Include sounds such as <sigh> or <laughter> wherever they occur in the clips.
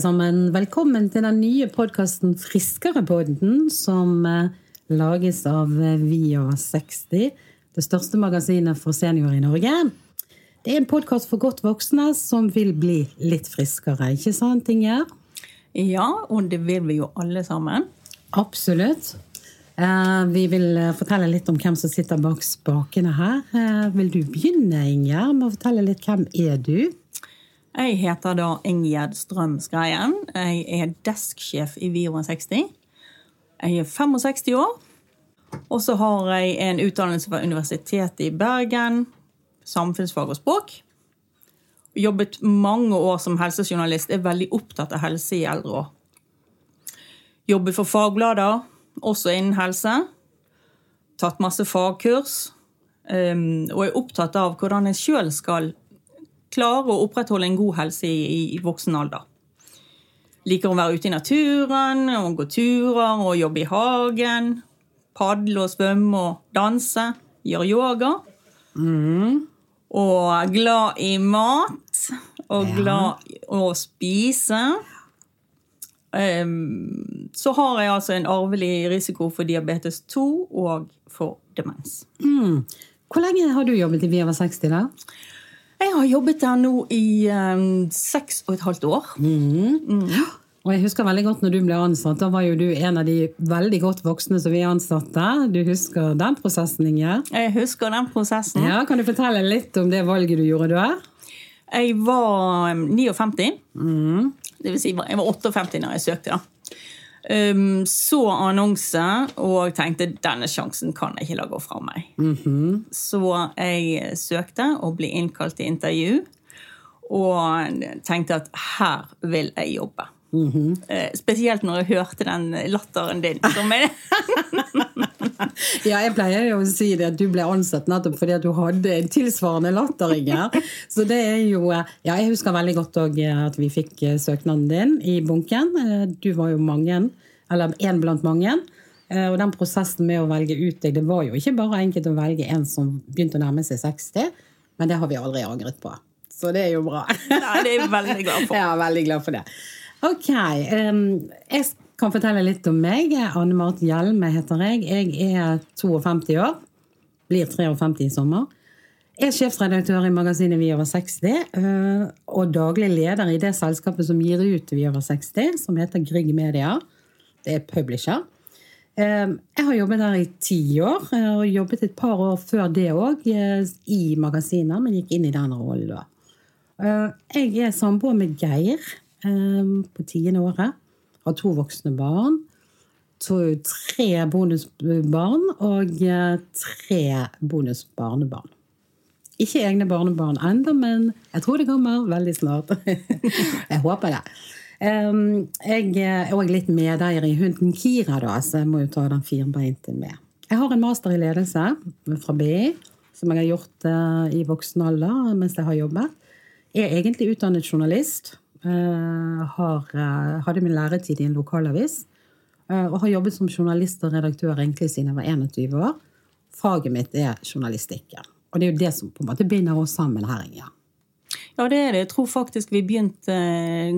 alle sammen. Velkommen til den nye podkasten Friskerepodden, som eh, lages av eh, Via 60, det største magasinet for seniorer i Norge. Det er en podkast for godt voksne som vil bli litt friskere, ikke sant, Inger? Ja, og det vil vi jo alle sammen. Absolutt. Eh, Vi vil fortelle litt om hvem som sitter bak spakene her. Vil du begynne, Inger, med å fortelle litt hvem er du? Jeg heter da Ingjerd Strøm Skreien. Jeg er desksjef i VIO60. Jeg er 65 år. Og så har jeg en utdannelse fra Universitetet i Bergen, samfunnsfag og språk. Jobbet mange år som helsejournalist, er veldig opptatt av helse i eldre år. Jobbet for fagblader, også innen helse. Tatt masse fagkurs. um, og er opptatt av hvordan en sjøl skal klare å opprettholde en god helse i, i voksen alder. Liker å være ute i naturen, og gå turer og jobbe i hagen. Padle og svømme og danse. Gjøre yoga. Og er glad i mat. Og glad i å spise. Så har jeg altså en arvelig risiko for diabetes 2 og for demens. Mm. Hvor lenge har du jobbet i Vi over 60, da? Jeg har jobbet der nå i ehm, seks og et halvt år. Og jeg husker veldig godt når du ble ansatt. Da var jo du en av de veldig godt voksne som vi ansatte. Du husker den prosessen, Inge. Jeg husker den prosessen. Ja, Kan du fortelle litt om det valget du gjorde da? Jeg var um, 59. Det vil si, jeg var 58 når jeg søkte. da. Um, så annonse og tenkte denne sjansen kan jeg ikke la gå fra meg. Så jeg søkte og ble innkalt til intervju. Og tenkte at her vil jeg jobbe. Eh, Spesielt når jeg hørte den latteren din. Ja, jeg pleier jo å si det at du ble ansatt nettopp fordi at du hadde en tilsvarende latter, Inger. Så det er jo Ja, jeg husker veldig godt òg at vi fikk eh, søknaden din i bunken. Eh, Du var jo mange, eller én blant mange. Eh, Og den prosessen med å velge ut deg, det var jo ikke bare enkelt å velge en som begynte å nærme seg 60, men det har vi aldri angret på. Så det er jo bra. Nei, det er jeg veldig glad for. <laughs> Er veldig glad for det. Ok, jeg kan fortelle litt om meg. Anne Marit Hjelme heter jeg. Jeg er 52 år. Blir 53 i sommer. Jeg er sjefsredaktør i magasinet Vi over 60, eh, og daglig leder i det selskapet som gir ut Vi over 60, som heter Grieg Media. Det er publisher. Eh, Jeg har jobbet der i ti år, eh, og jobbet et par år før det òg i magasinet, men gikk inn i den rollen da. Eh, Jeg er samboer med Geir eh, på tiende året. Har to voksne barn. To, tre bonusbarn og eh, tre bonusbarnebarn. Ikke egne barnebarn ennå, men jeg tror det kommer veldig snart. <laughs> jeg håper det. Um, jeg er òg litt medeier i hunden Kira, da, så jeg må jo ta den firbeinte med. Jeg har en master i ledelse fra BI, som jeg har gjort eh, i voksen alder mens jeg har jobbet. Jeg er egentlig utdannet journalist. Eh, har, eh, hadde min læretid i en lokalavis. eh, og har jobbet som journalist og redaktør egentlig siden jeg var 21 år. Faget mitt er journalistikken. Og det er jo det som på en måte binder oss sammen her. Inge Ja, det er det. Jeg tror faktisk vi begynte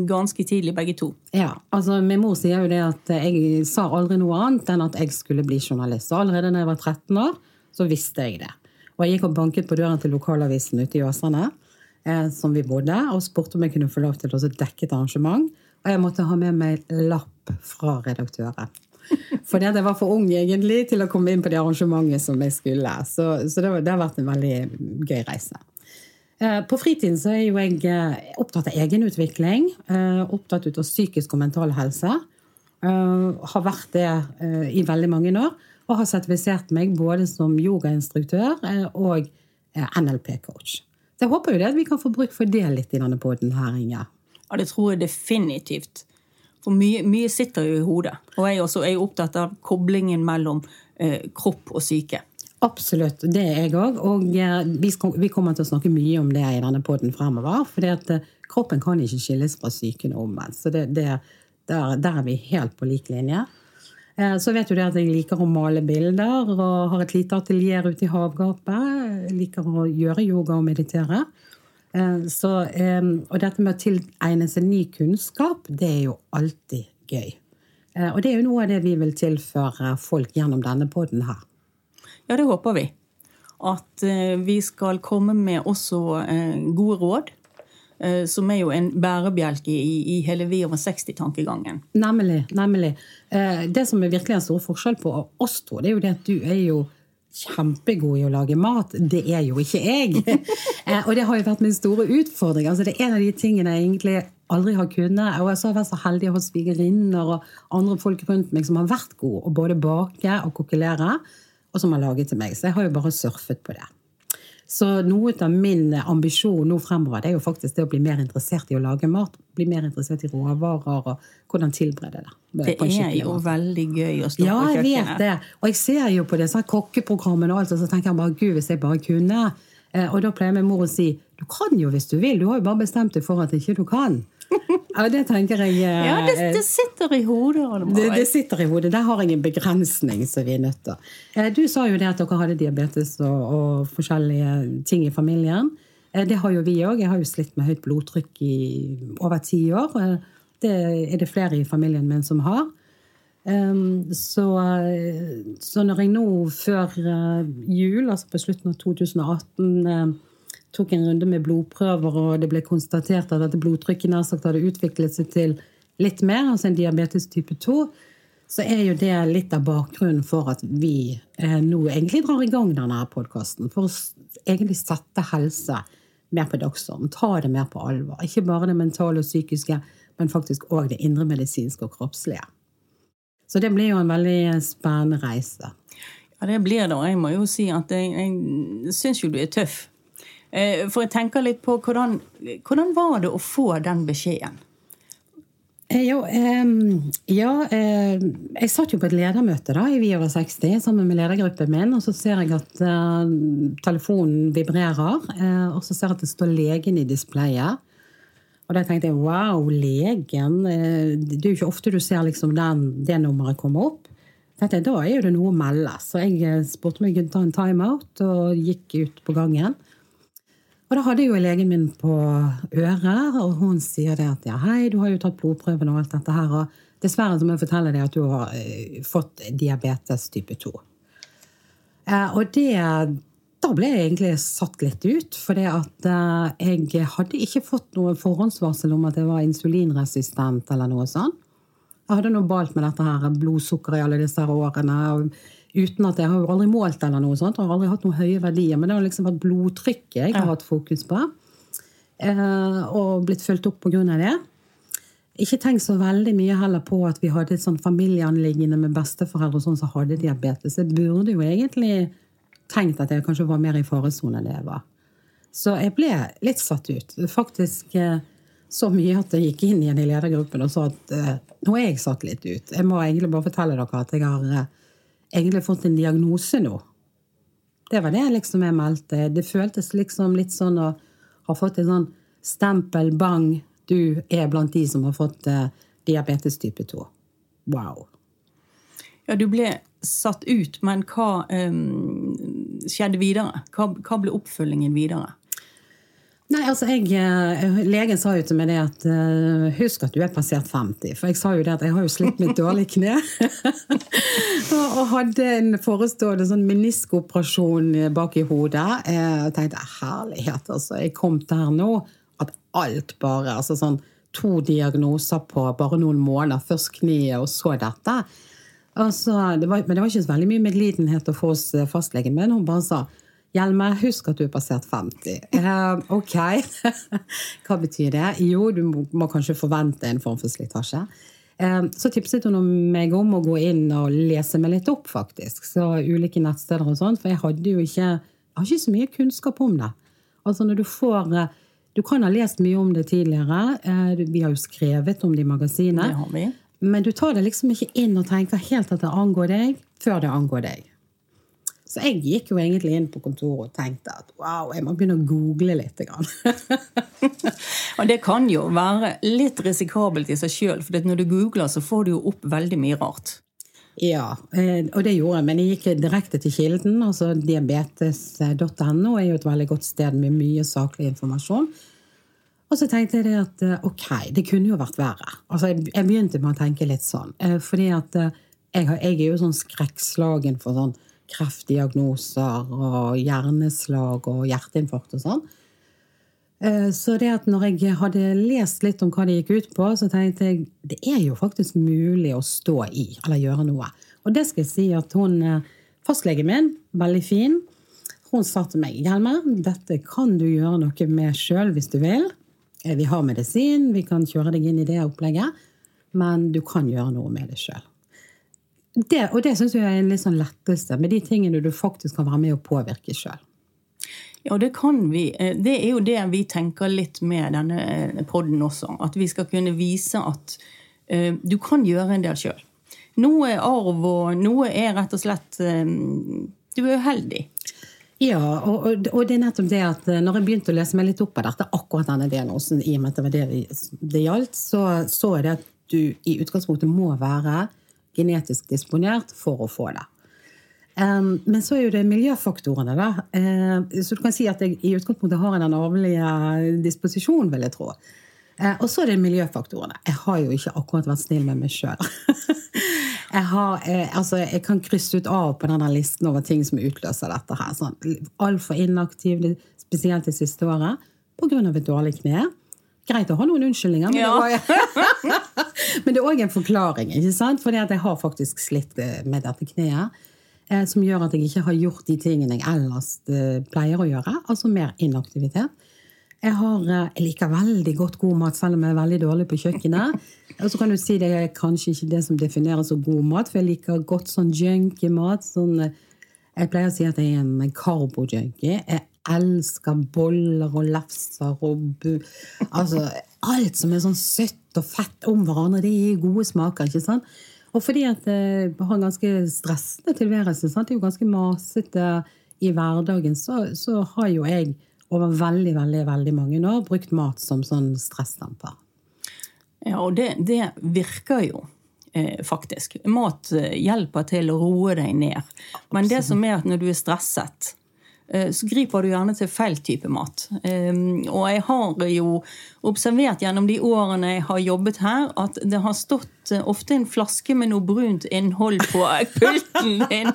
ganske tidlig, begge to. Ja, altså Min mor sier jo det at jeg sa aldri noe annet enn at jeg skulle bli journalist. Så allerede da jeg var 13 år, så visste jeg det. Og jeg gikk og banket på døren til lokalavisen ute i Åsane, eh, som vi bodde, og spurte om jeg kunne få lov til å dekke et arrangement. Og jeg måtte ha med meg lapp fra redaktøren. <laughs> Fordi det, jeg var for ung egentlig til å komme inn på det arrangementet som jeg skulle. Så, så det, det har vært en veldig gøy reise. Eh, På fritiden så er jo jeg eh, opptatt av egenutvikling, eh, opptatt ut av psykisk og mental helse. Har vært det i veldig mange år, og har sertifisert meg både som yogainstruktør og NLP-coach. Så jeg håper jo det at vi kan få bruk for det litt i denne poden her, Inge. Ja, det tror jeg definitivt. For mye, mye sitter jo i hodet. Og jeg også er opptatt av koblingen mellom eh, kropp og syke. Absolutt, det er jeg òg. Og eh, vi, skal, vi kommer til å snakke mye om det i denne poden fremover. For kroppen kan ikke skilles fra psyken og omvendt. Så det, det, der, der er vi helt på lik linje. Eh, Så vet du det at jeg liker å male bilder og har et lite atelier ute i havgapet. Jeg liker å gjøre yoga og meditere. Eh, så, og dette med å tilegne seg ny kunnskap, det er jo alltid gøy. Eh, og det er jo noe av det vi vil tilføre folk gjennom denne poden her. Ja, det håper vi. At vi skal komme med også gode råd. Eh, Som er jo en bærebjelke i, i hele over 60-tankegangen. Nemlig. nemlig. Eh, Det som er virkelig en stor forskjell på oss to, det er jo det at du er jo kjempegod i å lage mat. Det er jo ikke jeg. <laughs> Eh, Og det har jo vært min store utfordring. Altså, det er en av de tingene jeg egentlig aldri har kunnet. Og jeg har vært så heldig å ha svigerinner og andre folk rundt meg som har vært gode å både bake og kokkelere, og som har laget til meg. Så jeg har jo bare surfet på det. Så noe av min ambisjon nå fremover det er jo faktisk det å bli mer interessert i å lage mat. Bli mer interessert i råvarer og hvordan tilberede det. Det er jo måte. veldig gøy å stå Ja, på jeg vet det. Og jeg ser jo på disse kokkeprogrammene, og alt, og så tenker jeg bare gud, hvis jeg bare kunne. Eh, Og da pleier min mor å si du kan jo hvis du vil, du har jo bare bestemt deg for at ikke du kan. <laughs> Ja, det tenker jeg eh, Ja, det, det sitter i hodet. Det, det sitter i hodet. Der har jeg en begrensning som vi er nødt til. Eh, Du sa jo det at dere hadde diabetes og, og forskjellige ting i familien. Eh, Det har jo vi òg. Jeg har jo slitt med høyt blodtrykk i over ti år. Eh, Det er det flere i familien min som har. Um, så, eh, så når jeg nå før eh, jul, altså på slutten av 2018, eh, tok en runde med blodprøver, og det ble konstatert at dette blodtrykket nær sagt hadde utviklet seg til litt mer, altså en diabetes type 2, så er jo det litt av bakgrunnen for at vi eh, nå egentlig drar i gang denne podkasten. For å egentlig sette helse mer på dagsordenen. Ta det mer på alvor. Ikke bare det mentale og psykiske, men faktisk òg det indremedisinske og kroppslige. Så det blir jo en veldig spennende reise. Ja, det blir det. Og jeg må jo si at jeg, jeg syns jo du er tøff. Eh, For jeg tenker litt på hvordan, hvordan var det å få den beskjeden? Eh, Jo, eh, ja, eh, jeg satt jo på et ledermøte da, i Vi over 60 sammen med ledergruppen min, og så ser jeg at eh, telefonen vibrerer, eh, og så ser jeg at det står legen i displayet. Og da tenkte jeg wow, legen. Det er jo ikke ofte du ser liksom den, det nummeret komme opp. Tenkte jeg, Da er jo det noe å melde. Så jeg spurte om jeg kunne ta en timeout og gikk ut på gangen. Og da hadde jo legen min på øret, og hun sier det at ja, hei, du har jo tatt blodprøven og alt dette her, og dessverre så må jeg fortelle deg at du har eh, fått diabetes type 2. Eh, og det Da ble jeg egentlig satt litt ut, for det at eh, jeg hadde ikke fått noe forhåndsvarsel om at jeg var insulinresistent eller noe sånt. Jeg hadde noe balt med dette her blodsukker i alle disse årene. og Uten at Jeg har aldri målt eller noe sånt, og har aldri hatt noen høye verdier. Men det har liksom vært blodtrykket jeg har hatt fokus på. Eh, og blitt fulgt opp pga. det. Ikke tenk så veldig mye heller på at vi hadde et sånn familieanliggende med besteforeldre og sånn som hadde diabetes. Jeg burde jo egentlig tenkt at jeg kanskje var mer i faresonen enn det jeg var. Så jeg ble litt satt ut. Faktisk eh, så mye at jeg gikk inn igjen i ledergruppen og sa at eh, nå er jeg satt litt ut. Jeg må egentlig bare fortelle dere at jeg har egentlig fått en diagnose nå. Det var det liksom jeg meldte. Det føltes liksom litt sånn å ha fått en sånn stempel, bang, du er blant de som har fått eh, diabetes type 2. Wow. Ja, du ble satt ut, men hva um, skjedde videre? Hva, hva ble oppfølgingen videre? Nei, altså jeg, eh, Legen sa jo til meg det at uh, husk at du er passert 50. For jeg sa jo det at jeg har jo slitt med et dårlig kne. <laughs> og, og hadde en forestående sånn meniskoperasjon bak i hodet. Eh, og tenkte herlighet, altså. Jeg kom her nå at alt bare altså sånn To diagnoser på bare noen måneder. Først kneet, og så dette. Altså, det var, men det var ikke så veldig mye medlidenhet å få hos eh, fastlegen min. Hun bare sa Hjelme, husk at du er passert 50. Um, ok. <laughs> Hva betyr det? Jo, du må, må kanskje forvente en form for slitasje. Um, så tipset hun meg om å gå inn og lese meg litt opp, faktisk. Så ulike nettsteder og sånt. For jeg hadde jo ikke, har ikke så mye kunnskap om det. Altså når du får eh, Du kan ha lest mye om det tidligere. Eh, vi har jo skrevet om det i magasinet. Det har vi. Men du tar det liksom ikke inn og tenker helt at det angår deg, før det angår deg. Så jeg gikk jo egentlig inn på kontoret og tenkte at wow, jeg må begynne å google litt. <laughs> Og det kan jo være litt risikabelt i seg sjøl, for når du googler, så får du jo opp veldig mye rart. Ja, eh, og det gjorde jeg. Men jeg gikk direkte til kilden. altså Diabetes.no er jo et veldig godt sted med mye saklig informasjon. Og så tenkte jeg det at eh, ok, det kunne jo vært verre. Altså, jeg, begynte med å tenke litt sånn. eh, Fordi at jeg er jo sånn skrekkslagen for sånn kreftdiagnoser og hjerneslag og hjerteinfarkt og sånn. Eh, Så det at når jeg hadde lest litt om hva det gikk ut på, så tenkte jeg det er jo faktisk mulig å stå i, eller gjøre noe. Og det skal jeg si at hun, eh, fastlegen min, veldig fin, hun sa til meg Hjelme, dette kan du gjøre noe med sjøl hvis du vil. Eh, Vi har medisin, vi kan kjøre deg inn i det opplegget, men du kan gjøre noe med det sjøl. Det, og det syns jeg er en litt sånn letteste, med de tingene du faktisk kan være med å påvirke sjøl. Ja, det kan vi. Eh, Det er jo det vi tenker litt med denne podden også. At vi skal kunne vise at uh, du kan gjøre en del sjøl. Noe er arv, og noe er rett og slett eh, Du er uheldig. Ja, og, og, og det er nettopp det at eh, når jeg begynte å lese meg litt opp av dette, akkurat denne diagnosen, i og med at det var det det gjaldt, så så jeg det at du i utgangspunktet må være genetisk disponert for å få det. Um, men så er jo det miljøfaktorene, da. Uh, så du kan si at jeg i utgangspunktet har den arvelige disposisjonen, vil jeg tro. Uh, og så er det miljøfaktorene. Jeg har jo ikke akkurat vært snill med meg sjøl. <laughs> jeg, har, eh, altså, jeg kan krysse ut av på denne listen over ting som utløser dette her. Sånn, Altfor inaktiv, spesielt det siste året, pga. et dårlig kne. Greit å ha noen unnskyldninger, men Ja. det var <laughs> men det er òg en forklaring. ikke sant? Fordi at jeg har faktisk slitt eh, med dette kneet. Eh, som gjør at jeg ikke har gjort de tingene jeg ellers eh, pleier å gjøre. Altså mer inaktivitet. Jeg, har, eh, jeg liker veldig godt god mat, selv om jeg er veldig dårlig på kjøkkenet. Og så kan du si det er kanskje ikke det som defineres som god mat, for jeg liker godt sånn junky mat. Sånn, jeg pleier å si at jeg er en karbo-junkie. Jeg elsker boller og lefser og bu... Altså, alt som er sånn søtt og fett om hverandre, det gir gode smaker. ikke sant? Og fordi at jeg har en ganske stressende tilværelse, sant? det er jo ganske masete i hverdagen, så, så har jo jeg over veldig, veldig, veldig mange år brukt mat som sånn stressdemper. Ja, og det, det virker jo eh, faktisk. Mat eh, hjelper til å roe deg ned. Men det som er at når du er stresset, eh, så griper du gjerne til feil type mat. Eh, og jeg har jo observert gjennom de årene jeg har jobbet her, at det har stått eh, ofte en flaske med noe brunt innhold på <laughs> pulten din.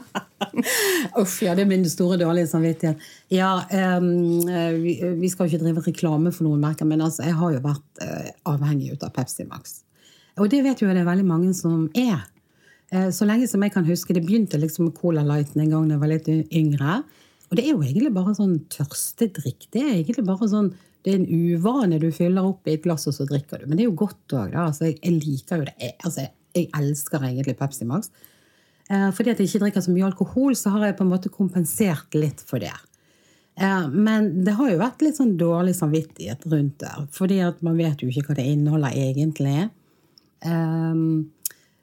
Uff, ja, det er min store dårlige samvittighet. Ja, ehm, eh, vi, vi skal jo ikke drive reklame for noen merker, men altså, jeg har jo vært uh, avhengig av Pepsi Max. Og det vet jo det er veldig mange som er. Eh, så lenge som jeg kan huske, det begynte liksom med Cola Lighten en gang da jeg var litt yngre. Og det er jo egentlig bare sånn tørstedrikk. Det er egentlig bare sånn det er en uvane du fyller opp i et glass, og så drikker du. Men det er jo godt òg, da. Altså, jeg, liker jo det. Jeg, altså, jeg elsker egentlig Pepsi Max. Eh, fordi at jeg ikke drikker så mye alkohol, så har jeg på en måte kompensert litt for det. Eh, men det har jo vært litt sånn dårlig samvittighet rundt det. Fordi at man vet jo ikke hva det inneholder egentlig. Eh,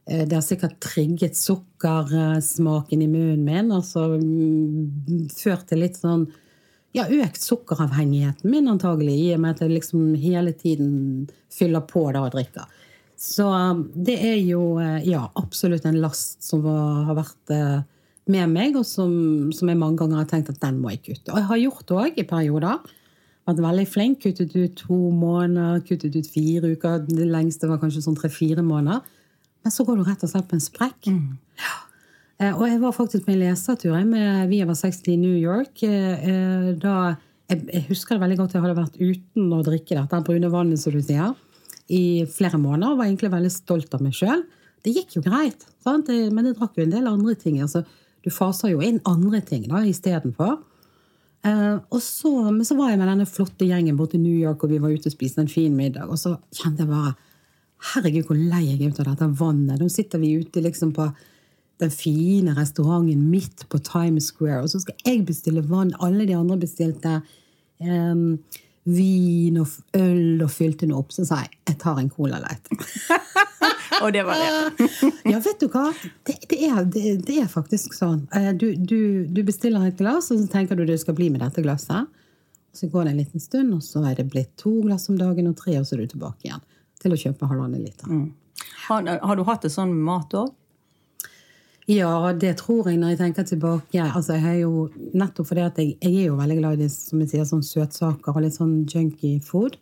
det har sikkert trigget sukkersmaken i munnen min. Altså ført til litt sånn ja, økt sukkeravhengigheten min antagelig, i og med at jeg liksom hele tiden fyller på da og drikker. Så um, det er jo eh, ja, absolutt en last som har vært eh, med meg, og som, som jeg mange ganger har tenkt at den må jeg kutte. Og jeg har gjort det òg i perioder. Vært veldig flink. Kuttet ut to måneder, kuttet ut fire uker. Det lengste var kanskje sånn tre-fire måneder. Men så går du rett og slett på en sprekk. Ja. Eh, Og jeg var faktisk på en lesertur med Vi over 60 i New York. eh, eh, Da, jeg, husker det veldig godt jeg hadde vært uten å drikke dette brune vannet, som du sier, i flere måneder. og Var egentlig veldig stolt av meg sjøl. Det gikk jo greit, sant? Men jeg drakk jo en del andre ting. altså Du faser jo inn andre ting da istedenfor. Eh, og så, men så var jeg med denne flotte gjengen borte i New York, og vi var ute og spiste en fin middag. Og så kjente jeg bare Herregud, hvor lei jeg er av dette vannet. Nå sitter vi ute liksom på den fine restauranten midt på Times Square, og så skal jeg bestille vann. Alle de andre bestilte um, vin og øl og fylte noe opp. Så sa jeg jeg tar en Cola Light. <laughs> Og det var det. <laughs> Ja, vet du hva? Det, det, er, det, det er faktisk sånn. Eh, Du, du, du bestiller et glass, og så tenker du du skal bli med dette glasset. Så går det en liten stund, og så er det blitt to glass om dagen og tre, og så er du tilbake igjen til å kjøpe halvannen liter. Har, har du hatt det sånn med mat òg? Ja, det tror jeg når jeg tenker tilbake. Altså, jeg jo, nettopp fordi at jeg, jeg er jo veldig glad i som jeg sier, sånn søtsaker og litt sånn junky food.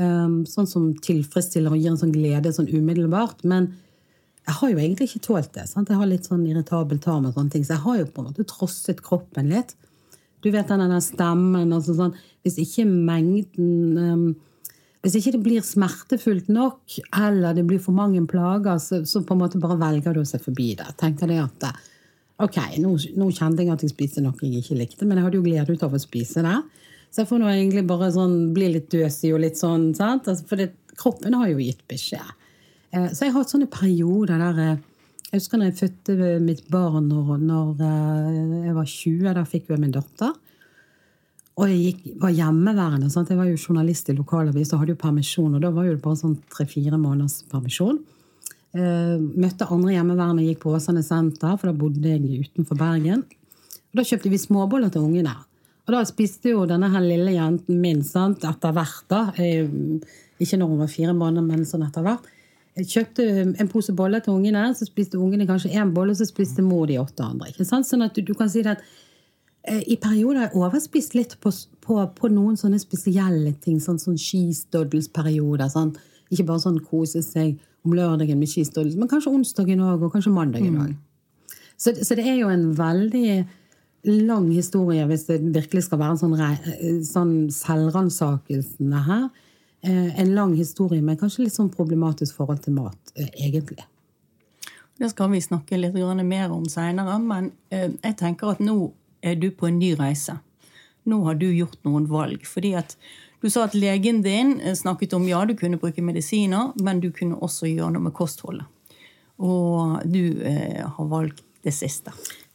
Um, sånn som tilfredsstiller og gir en sånn glede sånn umiddelbart. Men jeg har jo egentlig ikke tålt det. Sant? Jeg har litt sånn irritabel tarm og sånne ting, så jeg har jo på en måte trosset kroppen litt. Du vet den der stemmen altså sånn, Hvis ikke mengden um, hvis ikke det blir smertefullt nok, eller det blir for mange plager, så, så på en måte bare velger du å se forbi det. Tenker det at ok, nå, nå, kjente jeg at jeg spiste noe jeg ikke likte, men jeg hadde jo glede ut av å spise det. Så jeg får nå egentlig bare sånn, bli litt døsig og litt sånn, sant? Altså, for det, kroppen har jo gitt beskjed. Eh, så jeg har hatt sånne perioder der eh, Jeg husker når jeg fødte mitt barn når, når eh, jeg var 20. Da fikk jeg min datter. Og jeg gikk, var hjemmeværende. Sant? Jeg var jo journalist i lokalavis og hadde jo permisjon. Og da var jo det bare sånn tre-fire måneders permisjon. Eh, møtte andre hjemmeværende, gikk på Åsane senter, for da bodde jeg utenfor Bergen. Og da kjøpte vi småboller til ungene. Og da spiste jo denne her lille jenten min sant, etter hvert. da, eh, Ikke når hun var fire måneder, men sånn etter hvert. Jeg kjøpte en pose boller til ungene, så spiste ungene kanskje én bolle, og så spiste mor de åtte andre. ikke sant? Sånn at du, du kan si det at Eh, i perioder overspist litt på, på, på, noen sånne spesielle ting. Sånn, sånn skistøddelsperioder. Sånn. Ikke bare sånn kose seg om lørdagen med skistøddels, men kanskje onsdagen òg, og kanskje mandagen òg. Mm. Så, så, det er jo en veldig lang historie, hvis det virkelig skal være en sånn, sånn selvransakelsene her. Eh, en lang historie men kanskje litt sånn problematisk forhold til mat, eh, egentlig. Det skal vi snakke litt mer om seinere, men jeg tenker at nå er du på en ny reise. Nå har du gjort noen valg. fordi at du sa at legen din eh, snakket om ja, du kunne bruke medisiner, men du kunne også gjøre noe med kostholdet. Og du eh, har valgt det siste.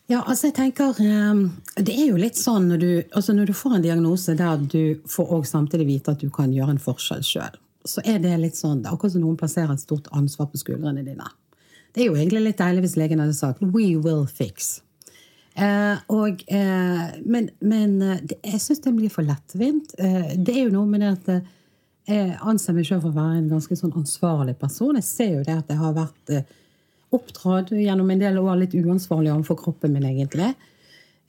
Ja, altså jeg tenker eh, Det er jo litt sånn når du, altså når du får en diagnose der du får også samtidig vite at du kan gjøre en forskjell sjøl, så er det litt sånn, det er akkurat som noen plasserer et stort ansvar på skuldrene dine. Det er jo egentlig litt deilig hvis legen hadde sagt 'we will fix'. Eh, og, eh, men, men det, jeg syns det blir for lettvint. Eh, det er jo noe med det at eh, jeg anser meg selv for å være en ganske sånn ansvarlig person. Jeg ser jo det at jeg har vært eh, oppdratt gjennom en del år litt uansvarlig overfor kroppen min, egentlig.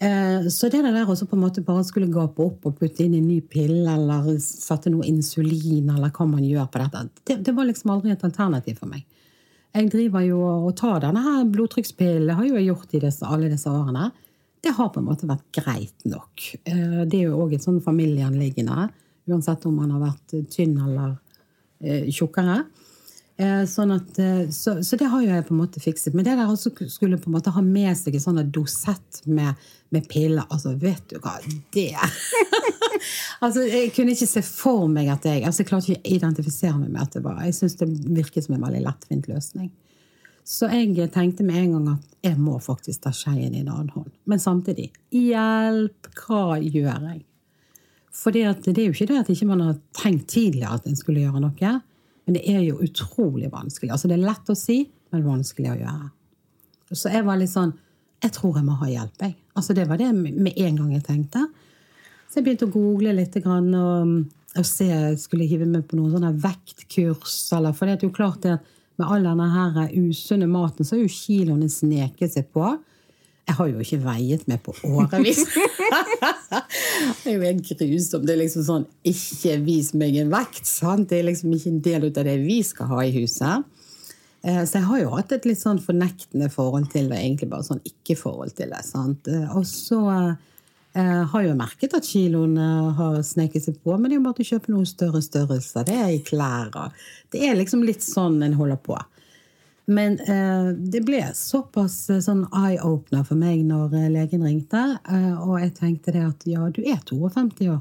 Så det der også på en måte bare skulle gape opp og putte inn en ny pille eller sette noe insulin, eller hva man gjør på dette, det, det var liksom aldri et alternativ for meg. Jeg driver jo og tar denne her blodtrykkspillen, har jo jeg gjort i disse, alle disse årene. Det har på en måte vært greit nok. Eh, det er jo òg et sånn familieanliggende, uansett om man har vært tynn eller eh, tjukkere. Eh, sånn at, så, så, det har jo jeg på en måte fikset. Men det der også skulle på en måte ha med seg en sånn dosett med, med piller Altså, vet du hva Det <laughs> altså, Jeg kunne ikke se for meg at jeg altså, Jeg klarte ikke å identifisere meg med at det var Jeg syns det virket som en veldig lettvint løsning. Så jeg tenkte med en gang at jeg må faktisk ta skeien i en annen hånd. Men samtidig hjelp, hva gjør jeg? For det er jo ikke det at ikke man har tenkt tidligere at en skulle gjøre noe. Men det er jo utrolig vanskelig. Altså Det er lett å si, men vanskelig å gjøre. Så jeg var litt sånn Jeg tror jeg må ha hjelp, jeg. Altså Det var det med en gang jeg tenkte. Så jeg begynte å google litt og, og se Skulle jeg hive meg på noen sånne vektkurs. Eller, for det er jo klart det med all denne her usunne maten, så har jo kiloene sneket seg på. Jeg har jo ikke veiet meg på årevis. <laughs> <laughs> det er jo helt grusomt. Det er liksom sånn Ikke vis meg en vekt. Sant? Det er liksom ikke en del av det vi skal ha i huset. Eh, så jeg har jo hatt et litt sånn fornektende forhold til det, egentlig bare sånn ikke-forhold til det. Sant? Eh, og så jeg har jo merket at kiloene har sneket seg på, men det er jo bare til å kjøpe noen større størrelser. Det er i klær. Det er liksom litt sånn en holder på. Men eh, det ble såpass eh, sånn eye-opener for meg når eh, legen ringte. Eh, og jeg tenkte det at ja, du er 52 år.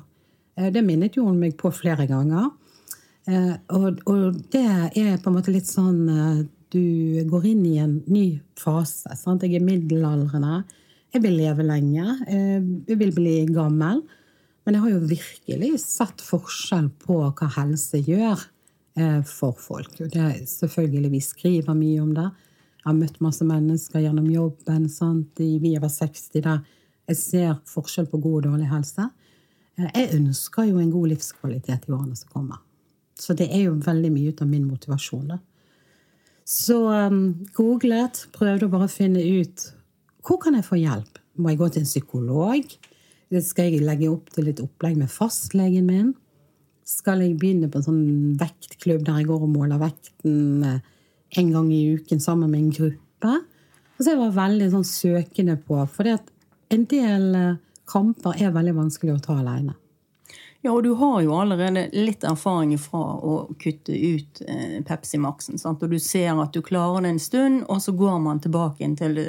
Eh, det minnet jo hun meg på flere ganger. Eh, og, og, det er på en måte litt sånn Du går inn i en ny fase. Sant? Jeg er middelaldrende. Jeg vil leve lenge. Jeg vil bli gammel. Men jeg har jo virkelig sett forskjell på hva helse gjør for folk. Og det er selvfølgelig, Vi skriver mye om det. Jeg har møtt masse mennesker gjennom jobben sant? vi over 60 der jeg ser forskjell på god og dårlig helse. Eh, jeg ønsker jo en god livskvalitet i årene som kommer. Så det er jo veldig mye ut av min motivasjon. da. Så um, googlet, prøvde å bare finne ut hvor kan jeg få hjelp. Må jeg gå til en psykolog? Skal jeg legge opp til litt opplegg med fastlegen min? Skal jeg begynne på en sånn vektklubb der jeg går og måler vekten eh, en gang i uken sammen med en gruppe? Og så jeg var veldig sånn søkende på, for en del eh, kamper er veldig vanskelig å ta alene. Ja, og du har jo allerede litt erfaring fra å kutte ut eh, Pepsi Max-en. Og du ser at du klarer det en stund, og så går man tilbake til det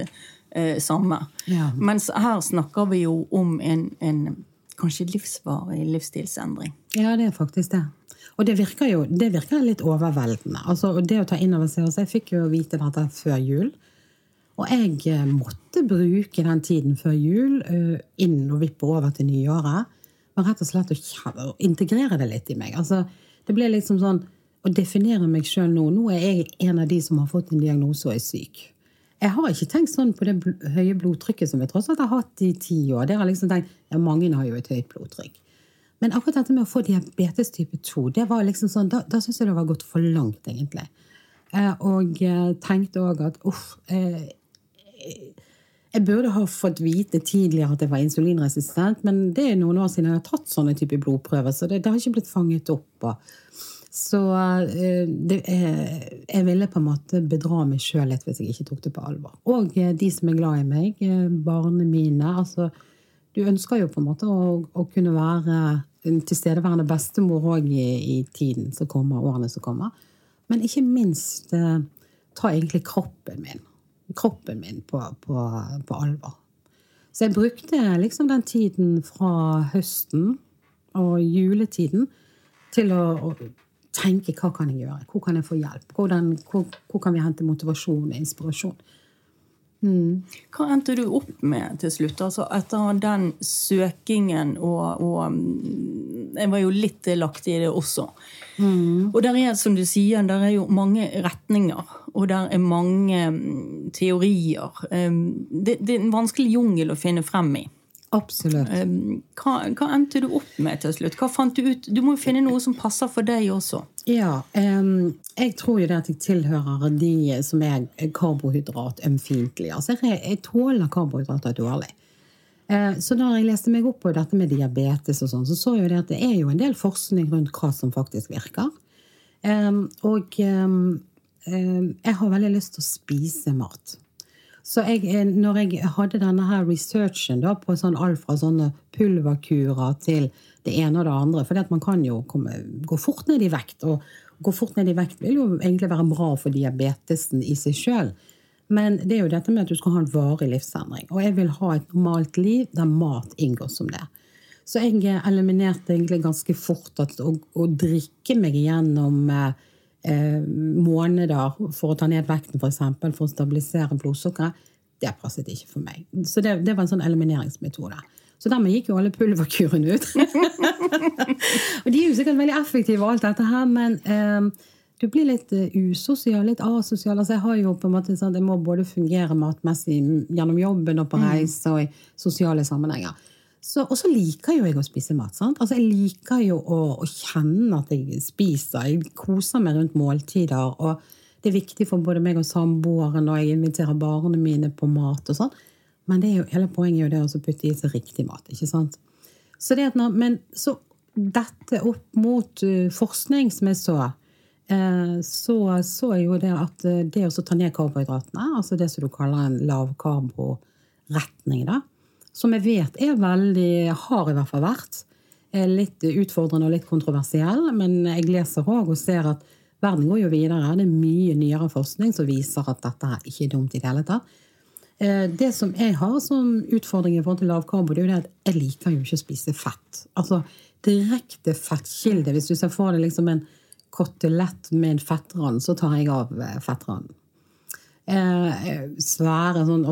eh, samme. Ja. Mens her snakker vi jo om en, en kanskje livsvarig livsstilsendring. Ja, det er faktisk det. Og det virker jo det virker litt overveldende. Altså, det å ta inn over seg, altså Jeg fikk jo vite dette før jul. Og jeg eh, måtte bruke den tiden før jul uh, inn og vippe over til nyåret. Men rett og slett å integrere det litt i meg. Altså, det ble liksom sånn å definere meg sjøl nå. Nå er jeg en av de som har fått en diagnose og er syk. Jeg har ikke tenkt sånn på det høye blodtrykket som jeg tross alt har hatt i ti år. Det har liksom tenkt, ja, Mange har jo et høyt blodtrykk. Men akkurat dette med å få diabetes type 2, det var liksom sånn, da, da syns jeg det var gått for langt, egentlig. Eh, og jeg tenkte òg at uff eh, Jeg burde ha fått vite tidligere at jeg var insulinresistent, men det er noen år siden jeg har tatt sånne type blodprøver, så det, det har ikke blitt fanget opp. Og, så eh, det, jeg ville på en måte bedra meg sjøl litt hvis jeg ikke tok det på alvor. Og eh, de som er glad i meg, eh, barna mine. altså Du ønsker jo på en måte å, å kunne være en tilstedeværende bestemor òg i, i, tiden som kommer, årene som kommer. Men ikke minst ta egentlig kroppen min, kroppen min på, på, på alvor. Så jeg brukte liksom den tiden fra høsten og juletiden til å, å tenke hva kan jeg gjøre, hvor kan jeg få hjelp, Hvordan, hvor, hvor, kan vi hente motivasjon og inspirasjon. Mm. Hva endte du opp med til slutt? Altså etter den søkingen og, og mm, Jeg var jo litt lagt i det også. Mm. Og der er, som du sier, der er jo mange retninger. Og der er mange mm, teorier. Det, det er en vanskelig jungel å finne frem i. Absolutt. Hva, hva, endte du opp med til slutt? Hva fant Du ut? Du må jo finne noe som passer for deg også. Ja, um, jeg tror jo det at jeg tilhører de som er karbohydratømfintlige. Altså, jeg, jeg, tåler karbohydrater dårlig. Uh, så da jeg leste meg opp på dette med diabetes, og sånn, så så jeg det at det er jo en del forskning rundt hva som faktisk virker. Um, og um, jeg har veldig lyst til å spise mat. Så jeg, eh, når jeg hadde denne her researchen da, på sånn alt fra sånne pulverkurer til det ene og det andre For man kan jo komme, gå fort ned i vekt. Og gå fort ned i vekt vil jo egentlig være bra for diabetesen i seg sjøl. Men det er jo dette med at du skal ha en varig livsendring. Og jeg vil ha et normalt liv der mat inngår som det. Så jeg eliminerte egentlig ganske fort at å, å drikke meg igjennom eh, eh, måneder for å ta ned vekten, f.eks. For, for å stabilisere blodsukkeret, det passet ikke for meg. Så det, det var en sånn elimineringsmetode. Så dermed gikk jo alle pulverkurene ut. <laughs> og de er jo sikkert veldig effektive, og alt dette her, men eh, du blir litt uh, usosial, litt asosial. Altså, jeg har jo på en måte sånn, jeg må både fungere matmessig gjennom jobben og på mm. reise og i sosiale sammenhenger. Og så liker jo jeg å spise mat. sant? Altså Jeg liker jo å, å, kjenne at jeg spiser. Jeg koser meg rundt måltider. og Det er viktig for både meg og samboeren og jeg inviterer barna mine på mat. og sånn. Men jo, hele poenget er jo det å putte i seg riktig mat. ikke sant? Så det at når, men så dette opp mot uh, forskning som jeg så, uh, så så jeg jo det at uh, det å ta ned karbohydratene, altså det som du kaller en lavkarboretning, da, som jeg vet er veldig, har i hvert fall vært, litt utfordrende og litt kontroversiell. Men jeg leser òg og ser at verden går jo videre. Det er mye nyere forskning som viser at dette ikke er dumt i det hele tatt. Eh, det som jeg har som utfordring i forhold til lavkarbo, det er jo det at jeg liker jo ikke å spise fett. Altså direkte fettkilde. Hvis du ser for deg liksom en kotelett med en fettrand, så tar jeg av eh, fettranden. Eh, svære sånn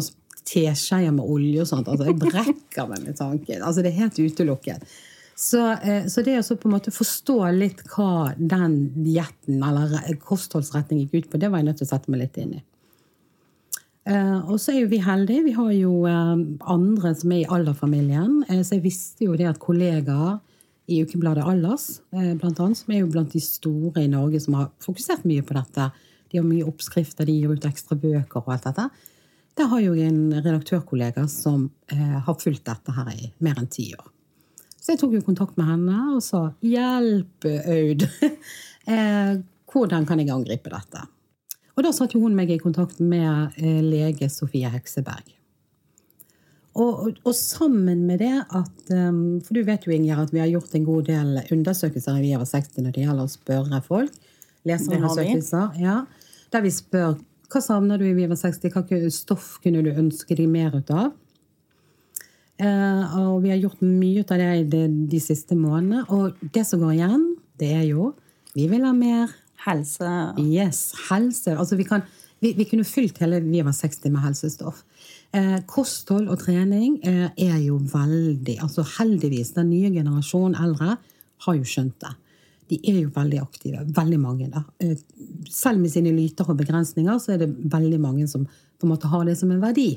teskjeer med olje og sånt. Altså, jeg brekker meg med tanken. Altså, det er helt utelukket. Så, eh, så, det å på en måte forstå litt hva den dietten eller kostholdsretning gikk ut på, det var jeg nødt til å sette meg litt inn i. Uh, og så er jo vi heldige. Vi har jo uh, andre som er i alderfamilien. Så jeg visste jo det at kollegaer i ukebladet Allers, blant annet, som er jo blant de store i Norge som har fokusert mye på dette De har mye oppskrifter, de gir ut ekstra bøker og alt dette. Der har jo jeg en redaktørkollega som eh, har fulgt dette her i mer enn ti år. Så jeg tok jo kontakt med henne og sa 'hjelp, Aud'. <laughs> eh, hvordan kan jeg angripe dette? Og da satte hun meg i kontakt med eh, lege Sofie Hekseberg. Og, og, og, sammen med det at um, For du vet jo, Inger, at vi har gjort en god del undersøkelser i Vi over 60 når det gjelder å spørre folk. Leserundersøkelser. Ja, der vi spør hva savner du i Vi over 60, Hvilke stoff kunne du ønske deg mer ut av? Uh, og vi har gjort mye ut av det de, de siste månedene. Og det som går igjen, det er jo Vi vil ha mer Helse. Yes, helse. Altså vi, kan, vi, vi kunne fylt hele Vi over 60 med helsestoff. Eh, kosthold og trening eh, er jo veldig altså Heldigvis, den nye generasjonen eldre har jo skjønt det. De er jo veldig aktive. Veldig mange. da. Eh, selv med sine lyter og begrensninger så er det veldig mange som på en måte har det som en verdi.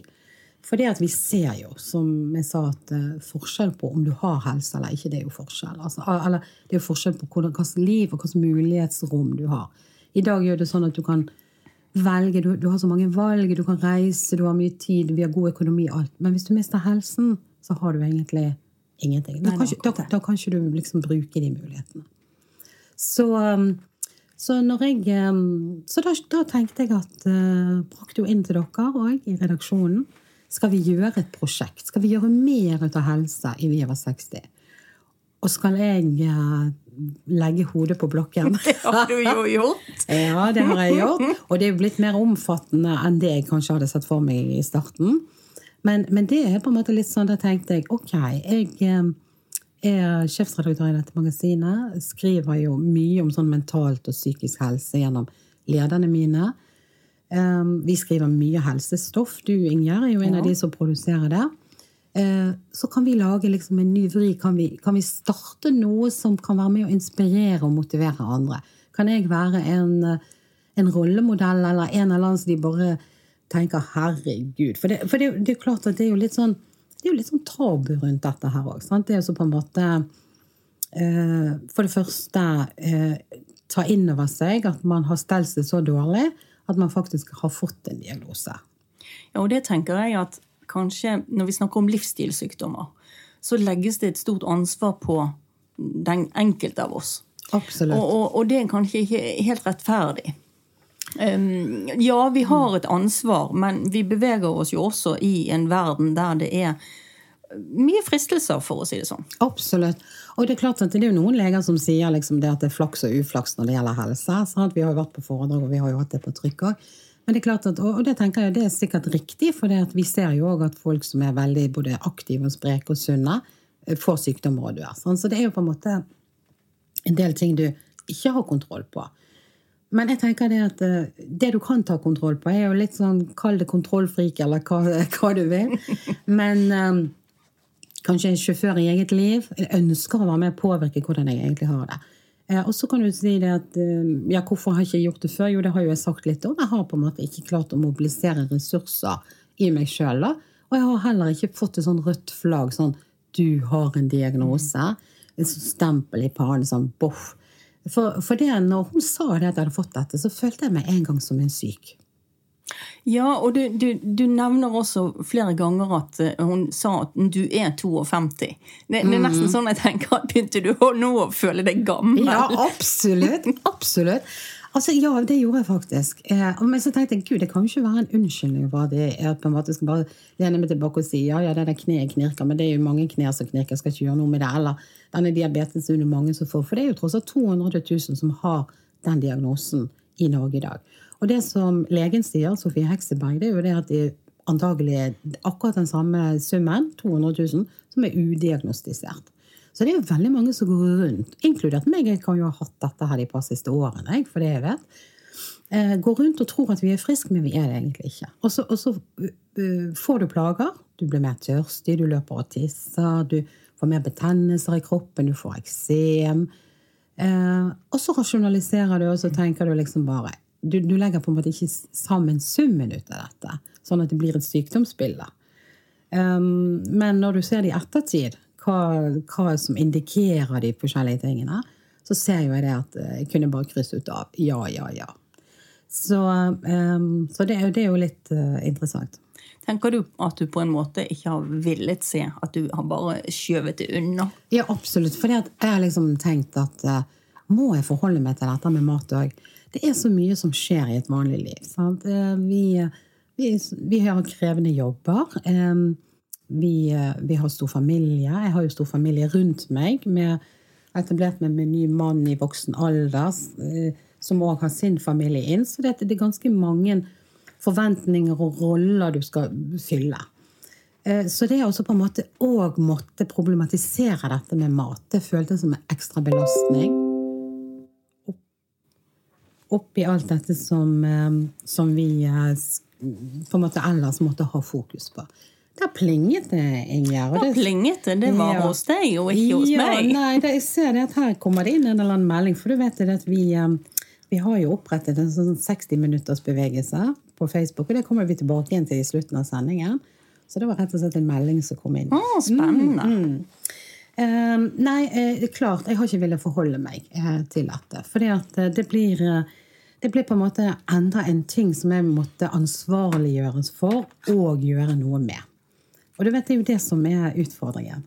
For det at vi ser jo, som jeg sa, at uh, forskjell på om du har helse eller ikke, det er jo forskjell. Altså, eller det er jo forskjell på hvilket liv og hvilket mulighetsrom du har. I dag gjør det sånn at du kan velge, du, du, har så mange valg, du kan reise, du har mye tid, vi har god økonomi, alt. Men hvis du mister helsen, så har du egentlig ingenting. Da kan, ikke, da, da kan ikke du liksom bruke de mulighetene. Så, um, så, jeg, um, så da, da, tenkte jeg at uh, brakte jo inn til dere òg i redaksjonen. Skal vi gjøre et prosjekt? Skal vi gjøre mer ut av helse i Vi over 60? Og skal jeg uh, legge hodet på blokken. <laughs> Det har du jo gjort. <laughs> ja, det har jeg gjort. Og det er blitt mer omfattende enn det jeg kanskje hadde sett for meg i starten. Men, men det er på en måte litt sånn, da tenkte jeg ok, jeg eh, er sjefsredaktør i dette magasinet. Skriver jo mye om sånn mentalt og psykisk helse gjennom lederne mine. Eh, vi skriver mye helsestoff. Du, Ingjerd, er jo en ja. av de som produserer det. Eh, så kan vi lage liksom en ny vri. Kan vi, kan vi, starte noe som kan være med å inspirere og motivere andre? Kan jeg være en, en rollemodell eller en eller annen som de bare tenker 'herregud'? For, det, for det, det, er klart at det er jo litt sånn det er jo litt sånn tabu rundt dette her òg. Det er jo så på en måte eh, For det første eh, ta inn over seg at man har stelt seg så dårlig at man faktisk har fått en diagnose. Ja, og det tenker jeg at kanskje når vi snakker om livsstilssykdommer, så legges det et stort ansvar på den enkelte av oss. Absolutt. Og, og, og det er kanskje ikke helt rettferdig. Ja, vi har et ansvar, men vi beveger oss jo også i en verden der det er mye fristelser, for å si det sånn. Absolutt. Og det er klart at det er noen leger som sier liksom det at det er flaks og uflaks når det gjelder helse. Sant? Vi har jo vært på foredrag, og vi har jo hatt det på trykk òg. Men det er klart at, og det tenker jeg det er sikkert riktig, for vi ser jo òg at folk som er veldig både aktive og spreke og sunne, eh, får sykdommer og dør. Så det er jo på en måte en del ting du ikke har kontroll på. Men jeg tenker det at eh, det du kan ta kontroll på, er jo litt sånn Kall det kontrollfrik, eller hva, <laughs> hva, du vil. Men um, kanskje en sjåfør i eget liv. Ønsker å være med og påvirke hvordan jeg egentlig har det. Eh, og så kan du si det at eh, ja, hvorfor har jeg ikke gjort det før? Jo, det har jo jeg sagt litt om. Jeg har på en måte ikke klart å mobilisere ressurser i meg sjøl. Og jeg har heller ikke fått et sånn rødt flagg sånn du har en diagnose. Sånn stempel i pannen, sånn boff. For, for det, når hun sa det at jeg hadde fått dette, så følte jeg meg en gang som en syk. Ja, og du, du, du, nevner også flere ganger at eh, hun sa at du er 52. Det, det er nesten mm. sånn jeg tenker <laughs> at begynte du nå å føle deg gammel? Ja, absolutt. Absolutt. Altså, Ja, det gjorde jeg faktisk. Eh, men så tenkte jeg gud, det kan jo ikke være en unnskyldning for at jeg på en måte skal bare lene meg tilbake og si ja, ja, det der kneet knirker, men det er jo mange knær som knirker, jeg skal ikke gjøre noe med det. Eller denne diabetesen det mange som får. For det er jo tross alt 200 000 som har den diagnosen i Norge i dag. Og det som legen sier, Sofie Hekseberg, det er jo det at det antagelig er akkurat den samme summen, 200 000, som er udiagnostisert. Så det er jo veldig mange som går rundt, inkludert meg, jeg kan jo ha hatt dette her de par siste årene, for det jeg vet, eh, går rundt og tror at vi er friske, men vi er det egentlig ikke. Og så, og så uh, får du plager. Du blir mer tørstig, du løper og tisser, du får mer betennelser i kroppen, du får eksem. Eh, og så rasjonaliserer du, og så tenker du liksom bare du, du, legger på en måte ikke sammen summen ut av dette, sånn at det blir et sykdomsbilde. Um, men når du ser det i ettertid, hva, hva, som indikerer de forskjellige tingene, så ser jo jeg det at jeg kunne bare krysse ut av ja, ja, ja. Så, um, så det, det er jo litt uh, interessant. Tenker du at du på en måte ikke har villet se, at du har bare skjøvet det unna? Ja, absolutt. For jeg har liksom tenkt at uh, må jeg forholde meg til dette med mat òg? Det er så mye som skjer i et vanlig liv. Sant? Uh, vi, vi, vi har krevende jobber. Vi, vi har stor familie. Jeg har jo stor familie rundt meg. med etablert meg med en ny mann i voksen alder, uh, som òg har sin familie inn. Så det er ganske mange forventninger og roller du skal fylle. Eh, Så det er også på en måte òg måtte problematisere dette med mat. Det føltes som en ekstra belastning. Oppi alt dette som, eh, som vi eh, på en måte ellers måtte ha fokus på. Der plinget det, Ingjerd. Da plinget det. Det var Ja. hos deg, og ikke hos ja, meg. Nei, det, jeg ser det at her kommer det inn en eller annen melding. For du vet det at vi, vi har jo opprettet en sånn 60 minutters bevegelse på Facebook, og det kommer vi tilbake igjen til i slutten av sendingen. Så det var rett og slett en melding som kom inn. Å, spennende. Eh, nei, eh, det er klart, jeg har ikke villet forholde meg eh, til dette. At eh, det blir eh, det blir på en måte enda en ting som jeg måtte ansvarliggjøres for og gjøre noe med. Og du vet, det er jo det som er utfordringen.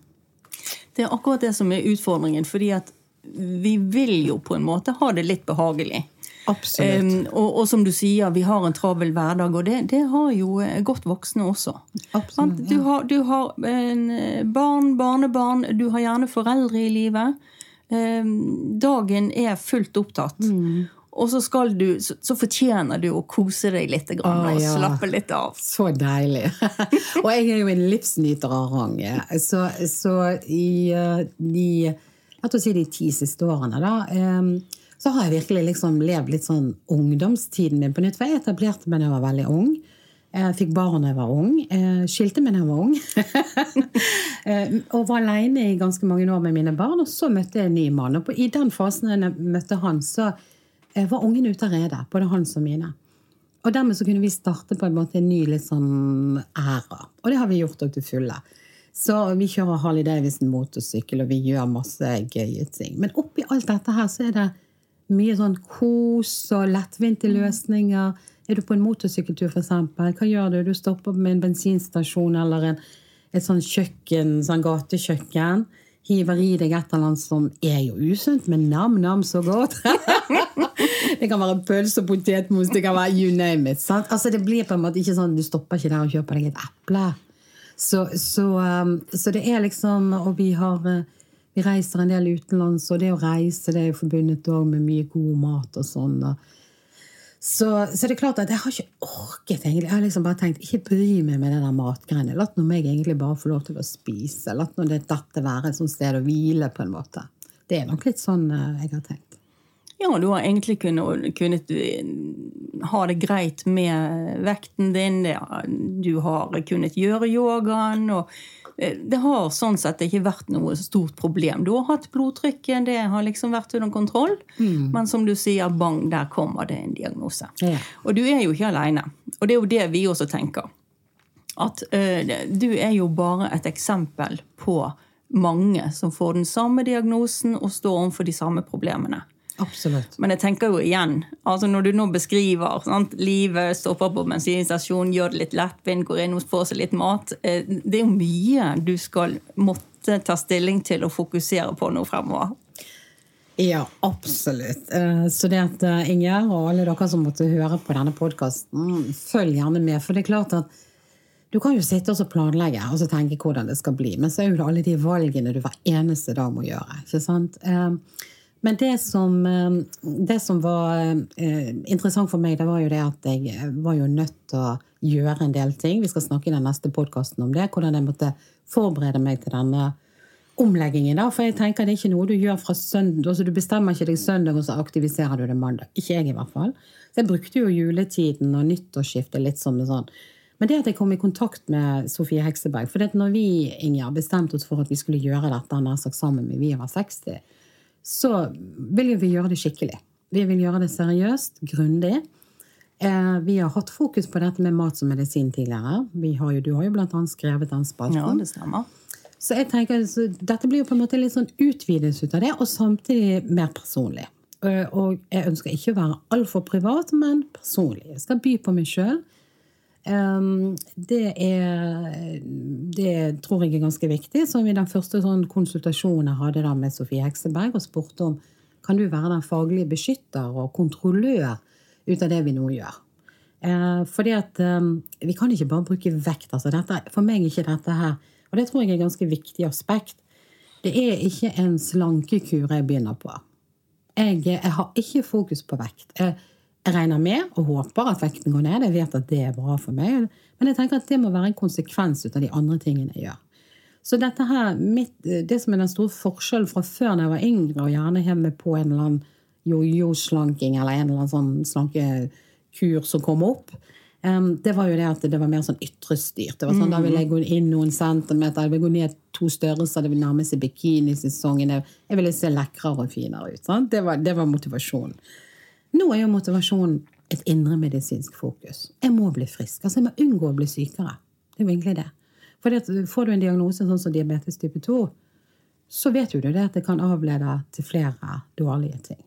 Det er akkurat det som er utfordringen, fordi at vi vil jo på en måte ha det litt behagelig. Absolutt. Um, og, og som du sier, vi har en travel hverdag, og det, det har jo eh, godt voksne også. Absolutt, ja. Du har, du har en eh, barn, barnebarn, du har gjerne foreldre i livet. Um, dagen er fullt opptatt. Mm. Og så, du, så, så fortjener du å kose deg litt grann, Å, og ja. slappe litt av. Så deilig. <laughs> og jeg er jo en livsnyter av rang. Så, så i eh, de, la tror de ti siste årene, da, eh, så har jeg virkelig liksom levd litt sånn ungdomstiden min på nytt. For jeg etablerte meg da jeg var veldig ung. Jeg fikk barn da jeg var ung. eh, Skilte meg da jeg var ung. <laughs> Eh, og var aleine i ganske mange år med mine barn. Og så møtte jeg en ny mann. Og i den fasen jeg møtte han, så eh, var ungene ute allerede. Både hans og mine. Og dermed så kunne vi starte på en måte en ny litt sånn æra. Og det har vi gjort òg til fulle. Så vi kjører Harley Davison motorsykkel, og vi gjør masse gøye ting. Men oppi alt dette her så er det mye sånn kos og lettvinte løsninger. Er du på en motorsykkeltur, eksempel, hva gjør du? Du stopper med en bensinstasjon eller en, et sånn kjøkken, sånn gatekjøkken. Hiver i deg et eller annet som er jo usunt, men nam-nam så godt. <laughs> det kan være pølse og potetmos, det kan være you name it. Sant? Altså det blir på en måte ikke sånn, Du stopper ikke der og kjøper deg et eple. Så, så, um, så det er liksom Og vi har uh, vi reiser en del utenlands, og det å reise det er jo forbundet med mye god mat og sånn. Så, så det er klart at jeg har ikke orket egentlig. Jeg har liksom bare tenkt ikke bry meg med det der matgreiene. La meg egentlig bare få lov til å spise. La nå det dette være et sånt sted å hvile, på en måte. Det er nok litt sånn eh, jeg har tenkt. Ja, du har egentlig kunnet, kunnet eh, ha det greit med vekten din. Du har kunnet gjøre yogaen. og eh, Det har sånn sett ikke vært noe stort problem. Du har hatt blodtrykket, det har liksom vært under kontroll. Men som du sier, bang, der kommer det en diagnose. Ja. Og du er jo ikke aleine. Og det er jo det vi også tenker. At ø, du er jo bare et eksempel på mange som får den samme diagnosen og står overfor de samme problemene. Absolutt. Men jeg tenker jo igjen, altså når du nå beskriver sant, livet, stopper på bensinstasjon, gjør det litt lettvint, går inn og får seg litt mat eh, Det er jo mye du skal måtte ta stilling til og fokusere på nå fremover. Ja, absolutt. Eh, Så det at eh, Inger og alle dere som måtte høre på denne podkasten, følg gjerne med. For det er klart at du kan jo sitte og planlegge og så tenke hvordan det skal bli, men så er jo det alle de valgene du hver eneste dag må gjøre. ikke sant? Eh, Men det som, eh, det som var eh, interessant for meg, det var jo det at jeg var jo nødt til å gjøre en del ting. Vi skal snakke i den neste podkasten om det. Hvordan jeg måtte forberede meg til denne omleggingen. For jeg tenker det er ikke noe du gjør fra søndag. altså Du bestemmer ikke deg søndag, og så aktiviserer du det mandag. Ikke jeg, i hvert fall. Så jeg brukte jo juletiden og nyttårsskiftet litt som en sånn. Men det at jeg kom i kontakt med Sofie Hekseberg For når vi Inger, bestemte oss for at vi skulle gjøre dette nær sammen med Vi over 60, så vil jo vi gjøre det skikkelig. Vi vil gjøre det seriøst, grundig. Eh, vi har hatt fokus på dette med mat som medisin tidligere. Vi har jo, du har jo blant annet skrevet den spalten. Ja, det stemmer. Så jeg tenker, så dette blir jo på en måte litt sånn utvidelse ut av det, og samtidig mer personlig. Eh, Og jeg ønsker ikke å være altfor privat, men personlig. Jeg skal by på meg sjøl. Det, er, det tror jeg er ganske viktig. Som i den første sånn konsultasjonen jeg hadde da med Sofie Hekseberg og spurte om kan du være den faglige beskytter og kontrollør ut av det vi nå gjør. Eh, fordi at eh, vi kan ikke bare bruke vekt. Altså dette, for meg er ikke dette her Og det tror jeg er et ganske viktig aspekt. Det er ikke en slankekur jeg begynner på. Jeg, jeg har ikke fokus på vekt. Jeg, jeg regner med og håper at vekten går ned. Jeg vet at det er bra for meg. Men jeg tenker at det må være en konsekvens ut av de andre tingene jeg gjør. Så dette her, mitt, det som er den store forskjellen fra før da jeg var yngre, og gjerne hjemme på en eller annen jojo-slanking eller en eller annen sånn slankekur som kom opp, em, det var jo det at det var mer sånn ytrestyrt. Det var sånn, Da ville jeg gå inn noen centimeter, jeg ville gå ned to størrelser, det ville nærme seg bikinisesongen. Jeg ville se lekrere og finere ut. Sant? Det, var, det var motivasjonen. Nå er jo motivasjonen et indremedisinsk fokus. Jeg må bli frisk. altså Jeg må unngå å bli sykere. Det er jo egentlig det. For får du en diagnose sånn som diabetes type 2, så vet jo du det at det kan avlede til flere dårlige ting.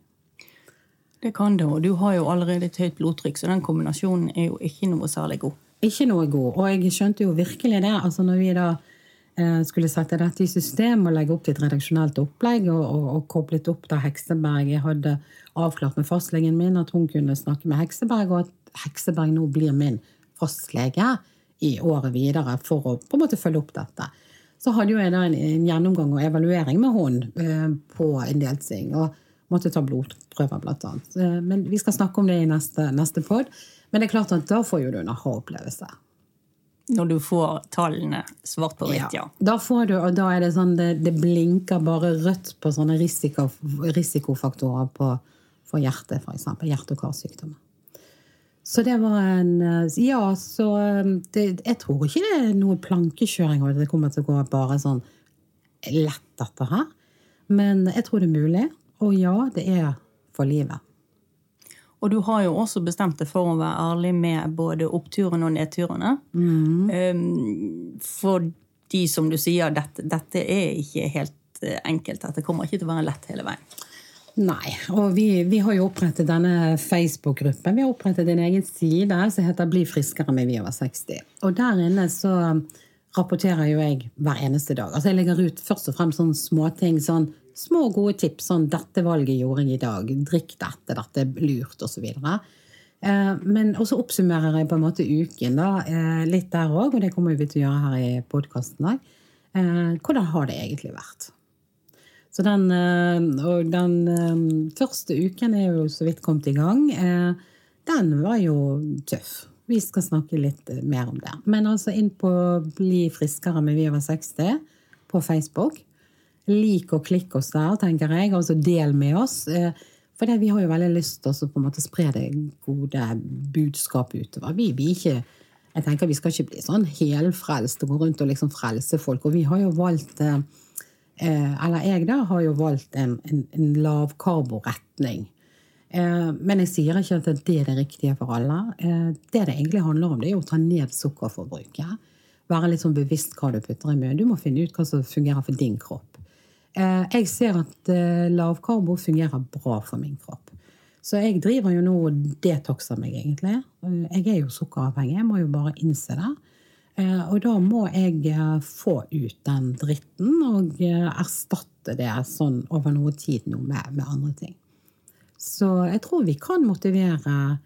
Det kan det, og du har jo allerede et høyt blodtrykk, så den kombinasjonen er jo ikke noe særlig god. Ikke noe god. Og jeg skjønte jo virkelig det. altså Når vi da skulle sette dette i system og legge opp til et redaksjonelt opplegg, og, og, og koblet opp da Hekseberg Jeg hadde avklart med fastlegen min at hun kunne snakke med Hekseberg, og at Hekseberg nå blir min fastlege i året videre for å på en måte følge opp dette. Så hadde jo jeg da en, en gjennomgang og evaluering med hun eh, på en del ting. og måtte ta blodprøver, blant annet. Eh, Men vi skal snakke om det i neste, neste pod. Men det er klart at da får jo du en aha-opplevelse. Når du får tallene svart på hvitt, ja. Da får du, og da er det sånn det, det blinker bare rødt på sånne risiko, risikofaktorer på, for hjerte, f.eks. Hjerte- og karsykdommer. Så det var en eh, Ja, så eh, det, Jeg tror ikke det er noe plankekjøring, og det kommer til å gå bare sånn lett, dette her. Men jeg tror det er mulig. Og ja, det er for livet. Og du har jo også bestemt deg for å være ærlig med både oppturene og nedturene. Um, fordi, som du sier, dette, dette er ikke helt eh, enkelt. Dette kommer ikke til å være lett hele veien. Nei. Og vi, vi har jo opprettet denne Facebook-gruppen. Vi har opprettet en egen side som heter Bli friskere med vi over 60. Og der inne så rapporterer jo jeg hver eneste dag. Altså Jeg legger ut først og fremst sånne småting. Sånn små, gode tips. Sånn 'Dette valget gjorde jeg i dag. Drikk dette. Dette er lurt', osv. Eh, men også oppsummerer jeg på en måte uken da, eh, litt der òg, og det kommer vi til å gjøre her i podkasten òg. Eh, hvordan har det egentlig vært? Så den, eh, og den første uken er jo så vidt kommet i gang. Den var jo tøff. Vi skal snakke litt mer om det. Men altså inn på Bli friskere med Vi over 60 på Facebook. Lik og klikk oss der, tenker jeg. Altså del med oss. Eh, For vi har jo veldig lyst til å på en måte spre det gode budskapet utover. Vi, vi, ikke, jeg tenker vi skal ikke bli sånn helfrelste og gå rundt og liksom frelse folk. Og vi har jo valgt eh, eh, Eller jeg da har jo valgt en, en, en lavkarboretning. Men jeg sier ikke at det er det riktige for alle. Det det egentlig handler om, det er å ta ned sukkerforbruket. Være litt sånn bevisst hva du putter i munnen. Du må finne ut hva som fungerer for din kropp. Eh, Jeg ser at eh, lavkarbo fungerer bra for min kropp. Så jeg driver jo nå og detoxer meg, egentlig. Eh, Jeg er jo sukkeravhengig, jeg må jo bare innse det. Og da må jeg få ut den dritten og erstatte det sånn over noe tid nå med, med andre ting. Så jeg tror vi kan motivere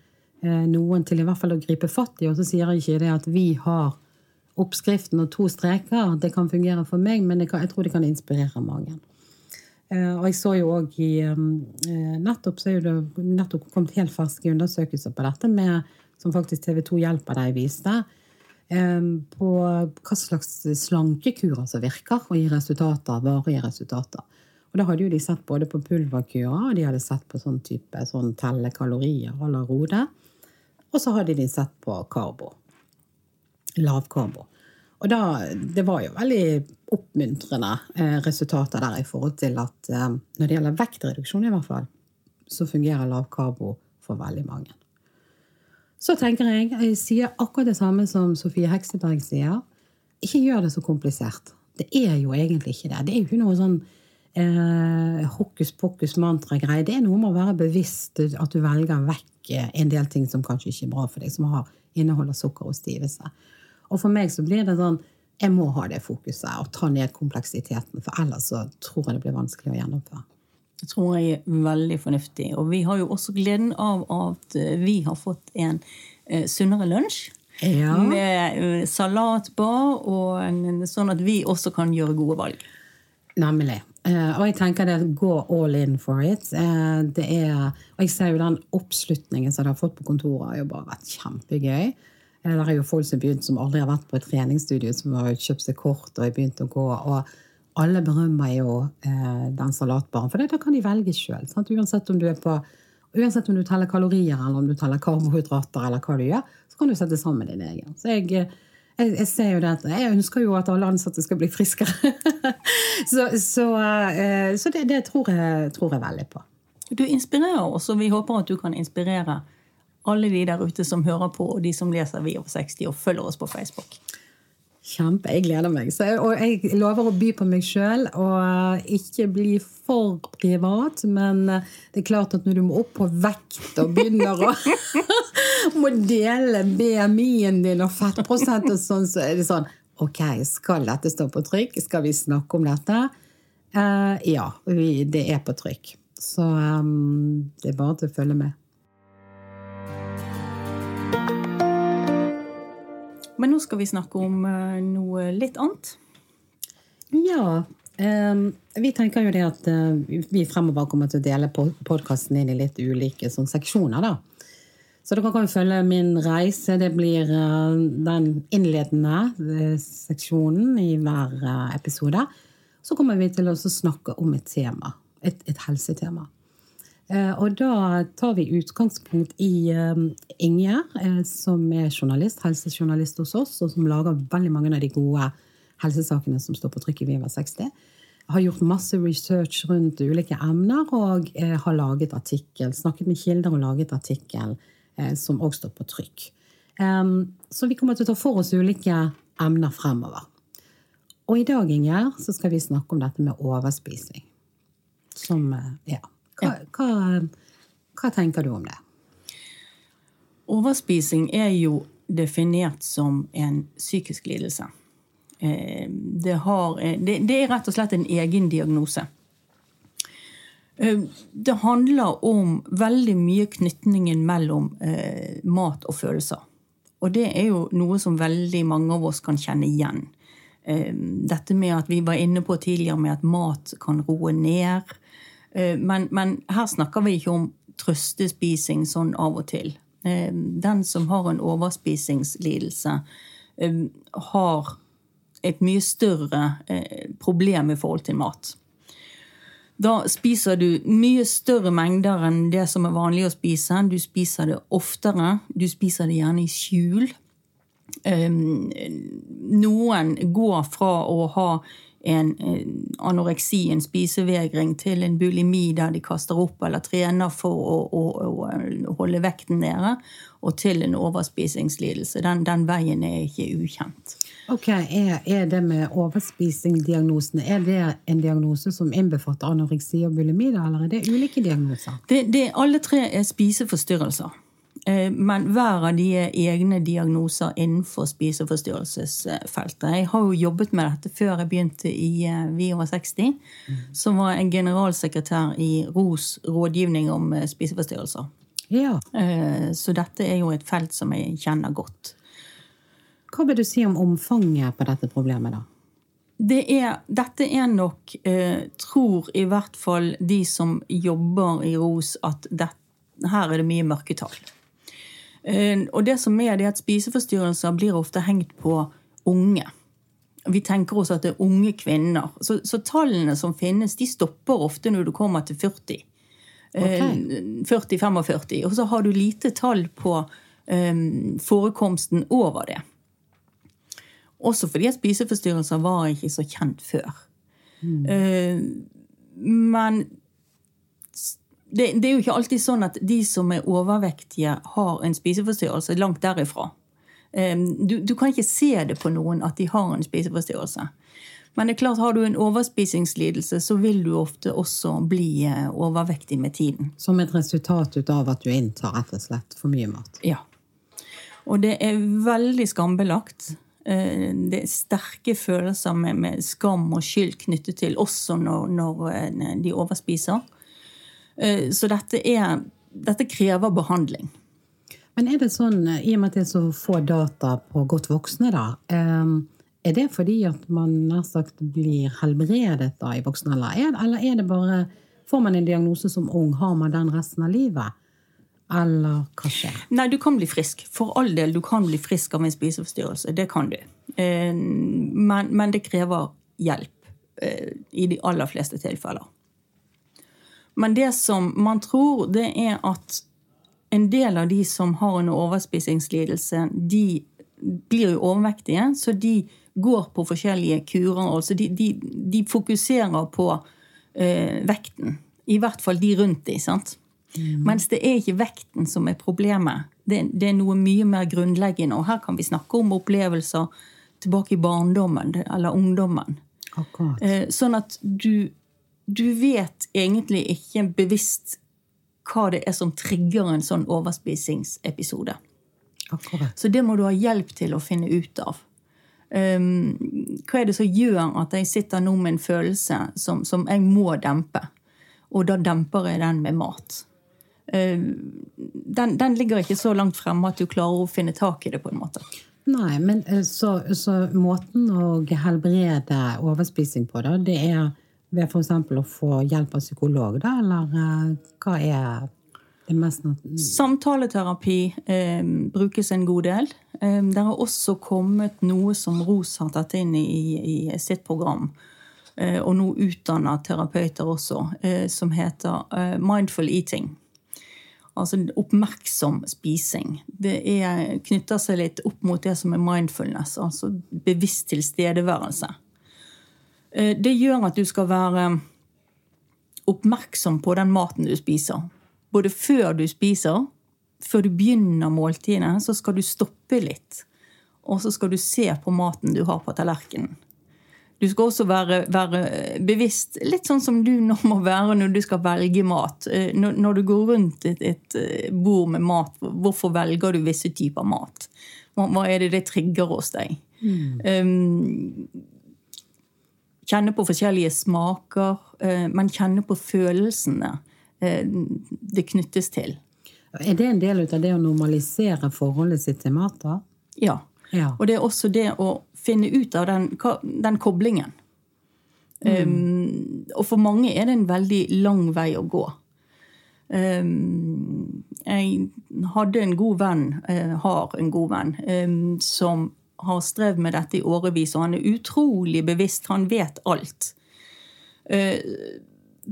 noen til i hvert fall å gripe fatt i. Og så sier jeg ikke det at vi har oppskriften og to streker. Det kan fungere for meg, men jeg, kan, jeg tror det kan inspirere mange. Eh, Og jeg så jo òg i eh, Nettopp så er det nettopp kommet helt ferske undersøkelser på dette, med, som faktisk TV 2 Hjelper deg viste. På hva slags slankekurer som virker og gir resultater, varige resultater. Og da hadde jo de sett både på pulverkurer, og de hadde sett på sånn type sånn telle kalorier la Rode. Og så hadde de sett på karbo. Lavkarbo. Og da, det var jo veldig oppmuntrende eh, resultater der i forhold til at eh, når det gjelder vektreduksjon, i hvert fall, så fungerer lavkarbo for veldig mange. Så tenker jeg, jeg sier akkurat det samme som Sofie Hekseberg sier. Ikke gjør det så komplisert. Det er jo egentlig ikke det. Det er jo ikke noe sånn eh, hokus pokus mantra-greie. Det er noe med å være bevisst at du velger vekk eh, en del ting som kanskje ikke er bra for deg, som har, inneholder sukker og stivelse. Og for meg så blir det sånn jeg må ha det fokuset og ta ned kompleksiteten, for ellers så tror jeg det blir vanskelig å gjennomføre. Det tror jeg er veldig fornuftig. Og vi har jo også gleden av at eh, vi har fått en eh, sunnere lunsj. Ja. Med eh, salatbar, og sånn at vi også kan gjøre gode valg. Nemlig. Og jeg tenker det gå all in for it. Det er, og jeg ser jo den oppslutningen som det har fått på kontoret, har jo bare vært kjempegøy. Eh, det er jo folk som begynt som aldri har vært på et treningsstudio, som har kjøpt seg kort og begynt å gå. og alle berømmer jo eh, den salatbaren, for det, da kan de velge sjøl. Uansett Uansett om du teller kalorier eller om du teller karbohydrater, eller hva du gjør, så kan du sette sammen din egen. Så jeg, jeg, jeg ser jo det at jeg ønsker jo at alle ansatte skal bli friskere. <laughs> så, så, eh, så det, det tror, jeg, tror, jeg, veldig på. Du inspirerer oss, og vi håper at du kan inspirere alle de der ute som hører på, og de som leser Vi over 60 og følger oss på Facebook. Kjempe. Jeg gleder meg. Så, og jeg lover å by på meg sjøl og ikke bli for privat. Men det er klart at når du må opp på vekt og begynner å <laughs> må dele BMI-en din og fettprosent og sånn, så er det sånn Ok, skal dette stå på trykk? Skal vi snakke om dette? Uh, ja, vi, det er på trykk. Så um, det er bare til å følge med. Men nå skal vi snakke om uh, noe litt annet. Ja. Um, vi tenker jo det at uh, vi fremover kommer til å dele podkasten inn i litt ulike sånn, seksjoner. da. Så dere kan jo følge min reise. Det blir den innledende seksjonen i hver episode. Så kommer vi til å snakke om et tema. Et, et helsetema. Eh, og da tar vi utgangspunkt i Ingjerd, eh, som er journalist, helsejournalist hos oss, og som lager veldig mange av de gode helsesakene som står på trykk i Viva 60. Har gjort masse research rundt ulike emner og har laget artikkel, snakket med kilder og laget artikkel som også står på trykk. Så vi kommer til å ta for oss ulike emner fremover. Og i dag, Inger, så skal vi snakke om dette med overspising. Som ja, hva, hva, hva, tenker du om det? Overspising er jo definert som en psykisk lidelse. Eh, det, har, eh, det, det er rett og slett en egen diagnose. Eh, det handler om veldig mye knytningen mellom mat og følelser. Og det er jo noe som veldig mange av oss kan kjenne igjen. Dette med at vi var inne på tidligere med at mat kan roe ned. Eh, men, men, her snakker vi ikke om trøstespising sånn av og til. Eh, den som har en overspisingslidelse, eh, har et mye større problem i forhold til mat. Da spiser du mye større mengder enn det som er vanlig å spise. Du spiser det oftere. Du spiser det gjerne i skjul. Noen går fra å ha en anoreksi, en spisevegring, til en bulimi der de kaster opp eller trener for å, å, å holde vekten nede, og til en overspisingslidelse. Den, den veien er ikke ukjent. Ok, er, er det med overspisingdiagnosene er det en diagnose som innbefatter anoreksi og bulimi, eller er det ulike diagnoser? Det, det, alle tre er spiseforstyrrelser. Eh, men hver av de er egne diagnoser innenfor spiseforstyrrelsesfeltet. Jeg har jo jobbet med dette før jeg begynte i eh, Vi over 60, som var en generalsekretær i ROS rådgivning om eh, spiseforstyrrelser. Ja. Så dette er jo et felt som jeg kjenner godt. Hva vil du si om omfanget på dette problemet, da? Det er, dette er nok, tror i hvert fall de som jobber i ROS, at det, her er det mye mørketall. Eh, og det som er det at Spiseforstyrrelser blir ofte hengt på unge. Vi tenker også at det er unge kvinner. Så, så tallene som finnes, de stopper ofte når du kommer til 40. Okay. 40-45. Og så har du lite tall på um, forekomsten over det. Også fordi at spiseforstyrrelser var ikke så kjent før. Mm. Uh, men det, det, er jo ikke alltid sånn at de som er overvektige, har en spiseforstyrrelse. Langt derifra. Du, du, kan ikke se det på noen at de har en spiseforstyrrelse. Men det er klart, har du en overspisingslidelse, så vil du ofte også bli eh, overvektig med tiden. Som et resultat ut av at du inntar rett og slett for mye mat. Ja. Og det er veldig skambelagt. Eh, Det er sterke følelser med, med skam og skyld knyttet til, også når, når eh, de overspiser. Eh, Så dette, er, dette krever behandling. Men er det sånn, eh, i og med at det er så få data på godt voksne, da, eh, er det fordi at man nær sagt blir helbredet da i voksen alder? Er- Eller er det bare Får man en diagnose som ung, har man den resten av livet? Eller hva skjer? Nei, du kan bli frisk. For all del, du kan bli frisk av en spiseforstyrrelse. Det kan du. Men, men det krever hjelp i de aller fleste tilfeller. Men det som man tror, det er at en del av de som har en overspisingslidelse, de blir jo overvektige, så de går på forskjellige kurer. altså De, de, de fokuserer på eh, vekten. I hvert fall de rundt de, sant? Mens det er ikke vekten som er problemet. Det, det er noe mye mer grunnleggende. Og her kan vi snakke om opplevelser tilbake i barndommen eller ungdommen. Akkurat. Eh, sånn at du, du vet egentlig ikke bevisst hva det er som trigger en sånn overspisingsepisode. Akkurat. Så det må du ha hjelp til å finne ut av. Um, hva er det som gjør at jeg sitter nå med en følelse som, som jeg må dempe? Og da demper jeg den med mat. Um, den, den ligger ikke så langt fremme at du klarer å finne tak i det. på en måte. Nei, men eh, så, så måten å helbrede overspising på, da, det er ved f.eks. å få hjelp av psykolog, da, eller eh, hva er det mest Samtaleterapi eh, brukes en god del. Eh, det har også kommet noe som ROS har tatt inn i, i sitt program, eh, og nå utdanner terapeuter også, eh, som heter eh, mindful eating. Altså oppmerksom spising. Det er, knytter seg litt opp mot det som er mindfulness, altså bevisst tilstedeværelse. Eh, Det gjør at du skal være oppmerksom på den maten du spiser. Både før du spiser, før du begynner måltidene, så skal du stoppe litt. Og så skal du se på maten du har på tallerkenen. Du skal også være, være bevisst, litt sånn som du nå må være når du skal velge mat. Eh, Når, når du går rundt et, et eh, bord med mat, hvorfor velger du visse typer mat? Hva, hva er det det trigger hos deg? Um, kjenne på forskjellige smaker, eh, men kjenne på følelsene eh, det knyttes til. Er det en del av det å normalisere forholdet sitt til mat, da? Ja. Ja. Og det er også det å finne ut av den, den koblingen. Um, og for mange er det en veldig lang vei å gå. Um, jeg hadde en god venn, uh, har en god venn, um, som har strevd med dette i årevis, og han er utrolig bevisst. Han vet alt. Eh,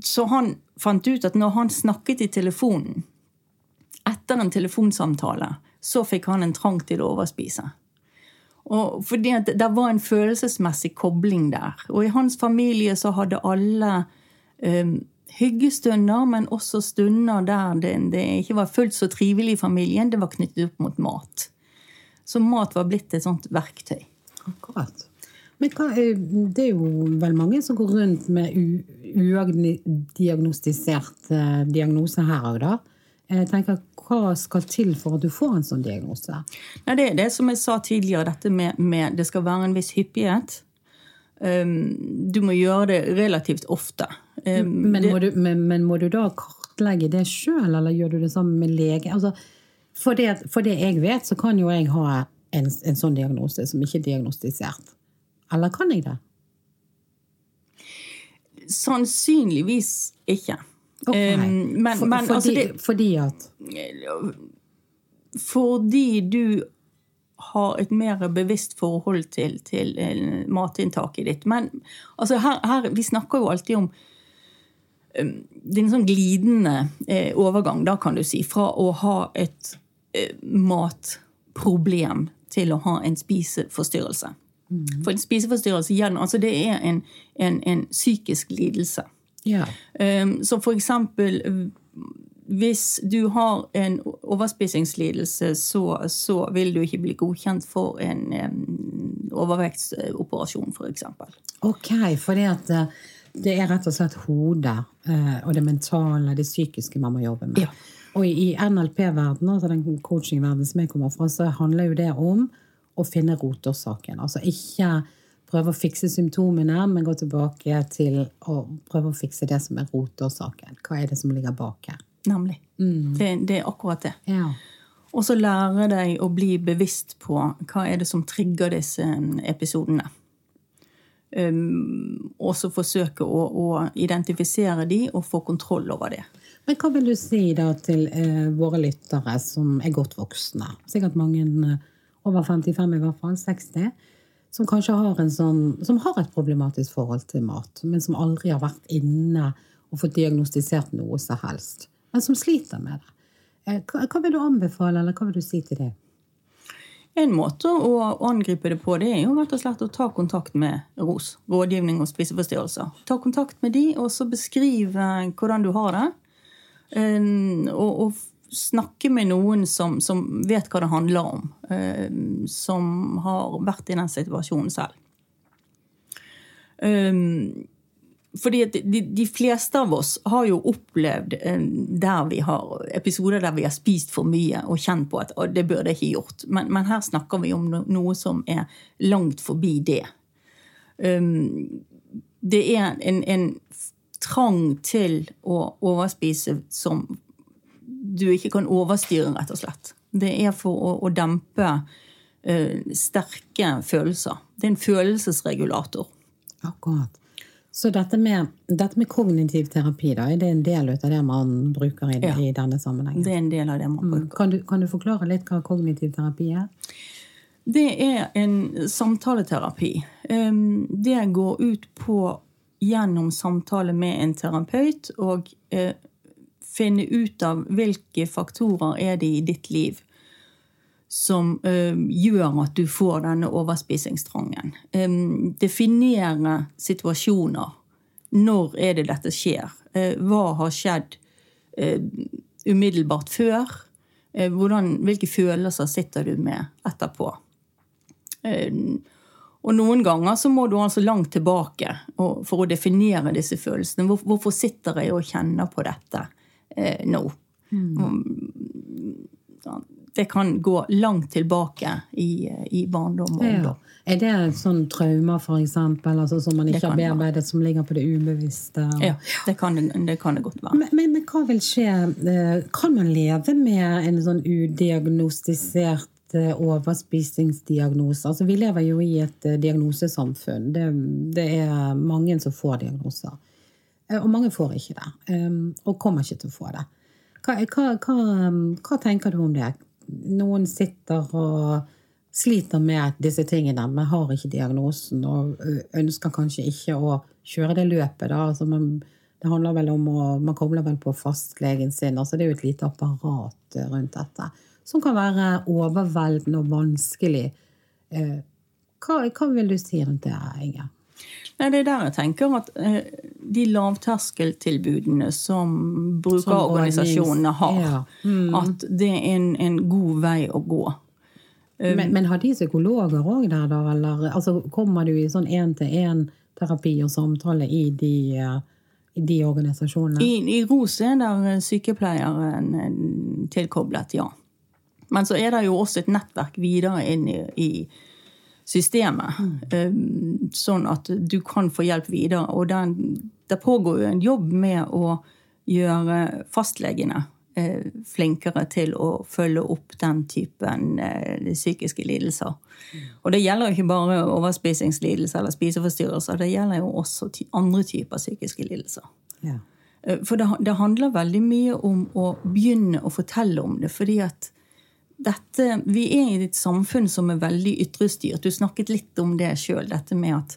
så han fant ut at når han snakket i telefonen, etter en telefonsamtale, så fikk han en trang til å overspise. Og fordi at det var en følelsesmessig kobling der. Og i hans familie så hadde alle um, hyggestunder, men også stunder der det, det ikke var fullt så trivelig i familien. Det var knyttet opp mot mat. Så mat var blitt et sånt verktøy. Akkurat. Men hva, det er jo vel mange som går rundt med udiagnostisert eh, diagnose her òg, da. Jeg tenker, Hva skal til for at du får en sånn diagnose? Nei, det er det som jeg sa tidligere, dette med, med det skal være en viss hyppighet. Um, du må gjøre det relativt ofte. Um, Men må, du, men, men må du da kartlegge det sjøl, eller gjør du det sammen med lege? Altså, for, det, for det jeg vet, så kan jo jeg ha en, en sånn diagnose som ikke er diagnostisert. Eller kan jeg det? sannsynligvis ikke. Ok. Um, men, For- men fordi, altså det, fordi at fordi du har et mer bevisst forhold til, til eh, matinntaket ditt. Men altså her, her, vi snakker jo alltid om Det er en sånn glidende eh, overgang, da kan du si, fra å ha et matproblem til å ha en spiseforstyrrelse. For en spiseforstyrrelse altså det er en, en, en psykisk lidelse. Ja. Um, Så for eksempel hvis du har en overspisingslidelse, så, så vil du ikke bli godkjent for en um, overvektsoperasjon, f.eks. Ok, for det, at, eh, det er rett og slett hodet eh, og det mentale, det psykiske man må jobbe med. Ja. Og i NLP-verdenen, altså den coaching-verdenen som jeg kommer fra, så handler jo det om å finne rotårsaken. Altså ikke prøve å fikse symptomene, men gå tilbake til å prøve å fikse det som er rotårsaken. Hva er det som ligger bak her? Nemlig. Det, det er akkurat det. Ja. Og så lære deg å bli bevisst på hva er det som trigger disse episodene. Um, og så forsøke å, å identifisere de og få kontroll over det. Men hva vil du si da til eh, våre lyttere som er godt voksne? Sikkert mange eh, over 55 i hvert fall, 60. Som kanskje har, sånn, som har et problematisk forhold til mat, men som aldri har vært inne og fått diagnostisert noe som helst. Men som sliter med det. Eh, hva, hva vil du anbefale, eller hva vil du si til det? En måte å angripe det på det er jo rett og slett å ta kontakt med ROS, rådgivning og spiseforstyrrelser. Ta kontakt med de, og så beskrive hvordan du har det. Eh, Og, og snakke med noen som, som vet hva det handler om. eh, Som har vært i den situasjonen selv. Um, fordi de, de fleste av oss har jo opplevd eh, der vi har episoder der vi har spist for mye og kjent på at det burde jeg ikke gjort. Men, men her snakker vi om noe som er langt forbi det. Det er en, en trang til å overspise som du ikke kan overstyre, rett og slett. Det er for å, å dempe uh, sterke følelser. Det er en følelsesregulator. Akkurat. Så dette med, dette med kognitiv terapi, da, er det en del av det man bruker i, Ja. i denne sammenhengen? Det er en del av det man bruker. Kan du, kan du forklare litt hva kognitiv terapi er? Det er en samtaleterapi. Um, Det går ut på gjennom samtale med en terapeut og eh, finne ut av hvilke faktorer er det i ditt liv som eh, gjør at du får denne overspisingstrangen. Eh, definere situasjoner. Når er det dette skjer? Eh, hva har skjedd eh, umiddelbart før? Eh, hvordan, hvilke følelser sitter du med etterpå? Eh, og noen ganger så må du altså langt tilbake for å definere disse følelsene. Hvorfor sitter jeg og kjenner på dette eh, nå? Mm, Det kan gå langt tilbake i, i barndom og Ja. Er det sånn traumer, eksempel, altså, som man ikke har være. bearbeidet, som ligger på det ubevisste? Ja, det kan det, det kan det godt være. Men, men, men hva vil skje? eh, Kan man leve med en sånn udiagnostisert eh, overspisingsdiagnose? Altså, vi lever jo i et eh, diagnosesamfunn. Det, det er mange som får diagnoser. Eh, Og mange får ikke det. Og kommer ikke til å få det. Hva, hva, hva, hva tenker du om det? Noen sitter og sliter med disse tingene, men har ikke diagnosen og ønsker kanskje ikke å kjøre det løpet. Da. Altså man, det handler vel om å, Man kobler vel på fastlegen sin. altså Det er jo et lite apparat rundt dette. Som kan være overveldende og vanskelig. Eh, Hva, hva vil du si rundt det, Inger? Nei, det er der jeg tenker at eh, de lavterskeltilbudene som brukerorganisasjonene har, ja. mm. at det er en, en god vei å gå. Men, men har de psykologer òg der, da? Eller altså, kommer du i sånn én-til-én-terapi og samtale i de, eh, i de organisasjonene? I, I ROS er der sykepleieren tilkoblet, ja. Men så er det jo også et nettverk videre inn i, i systemet. mm. Sånn at du kan få hjelp videre. Og den, det pågår jo en jobb med å gjøre fastlegene eh, flinkere til å følge opp den typen eh, psykiske lidelser. Og det gjelder ikke bare overspisingslidelser eller spiseforstyrrelser, det gjelder jo også andre typer psykiske lidelser. Ja. Eh, For det, det handler veldig mye om å begynne å fortelle om det. fordi at dette, Vi er i et samfunn som er veldig ytrestyrt. Du snakket litt om det sjøl, dette med at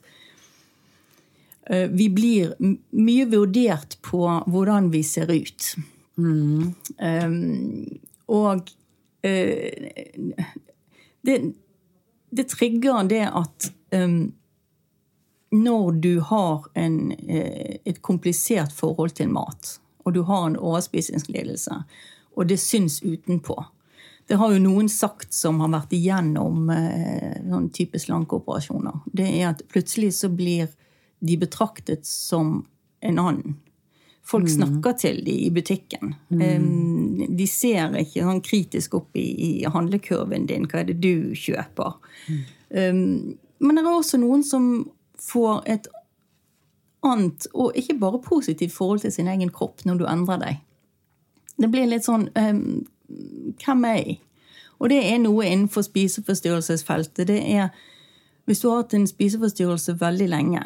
eh, vi blir mye vurdert på hvordan vi ser ut. Um, og uh, det, det trigger det at um, når du har en, eh, et komplisert forhold til mat, og du har en overspisingslidelse, og det syns utenpå, Det har jo noen sagt som har vært igjennom eh, sånn type slankeoperasjoner. Det er at plutselig så blir de betraktet som en annen. Folk snakker til de i butikken. Um, de ser ikke sånn kritisk opp i, i handlekurven din. Hva er det du kjøper? Um, men det er også noen som får et annet, og ikke bare positivt forhold til sin egen kropp når du endrer deg. Det blir litt sånn um, Hvem er jeg? Og det er noe innenfor spiseforstyrrelsesfeltet. Det er Hvis du har hatt en spiseforstyrrelse veldig lenge,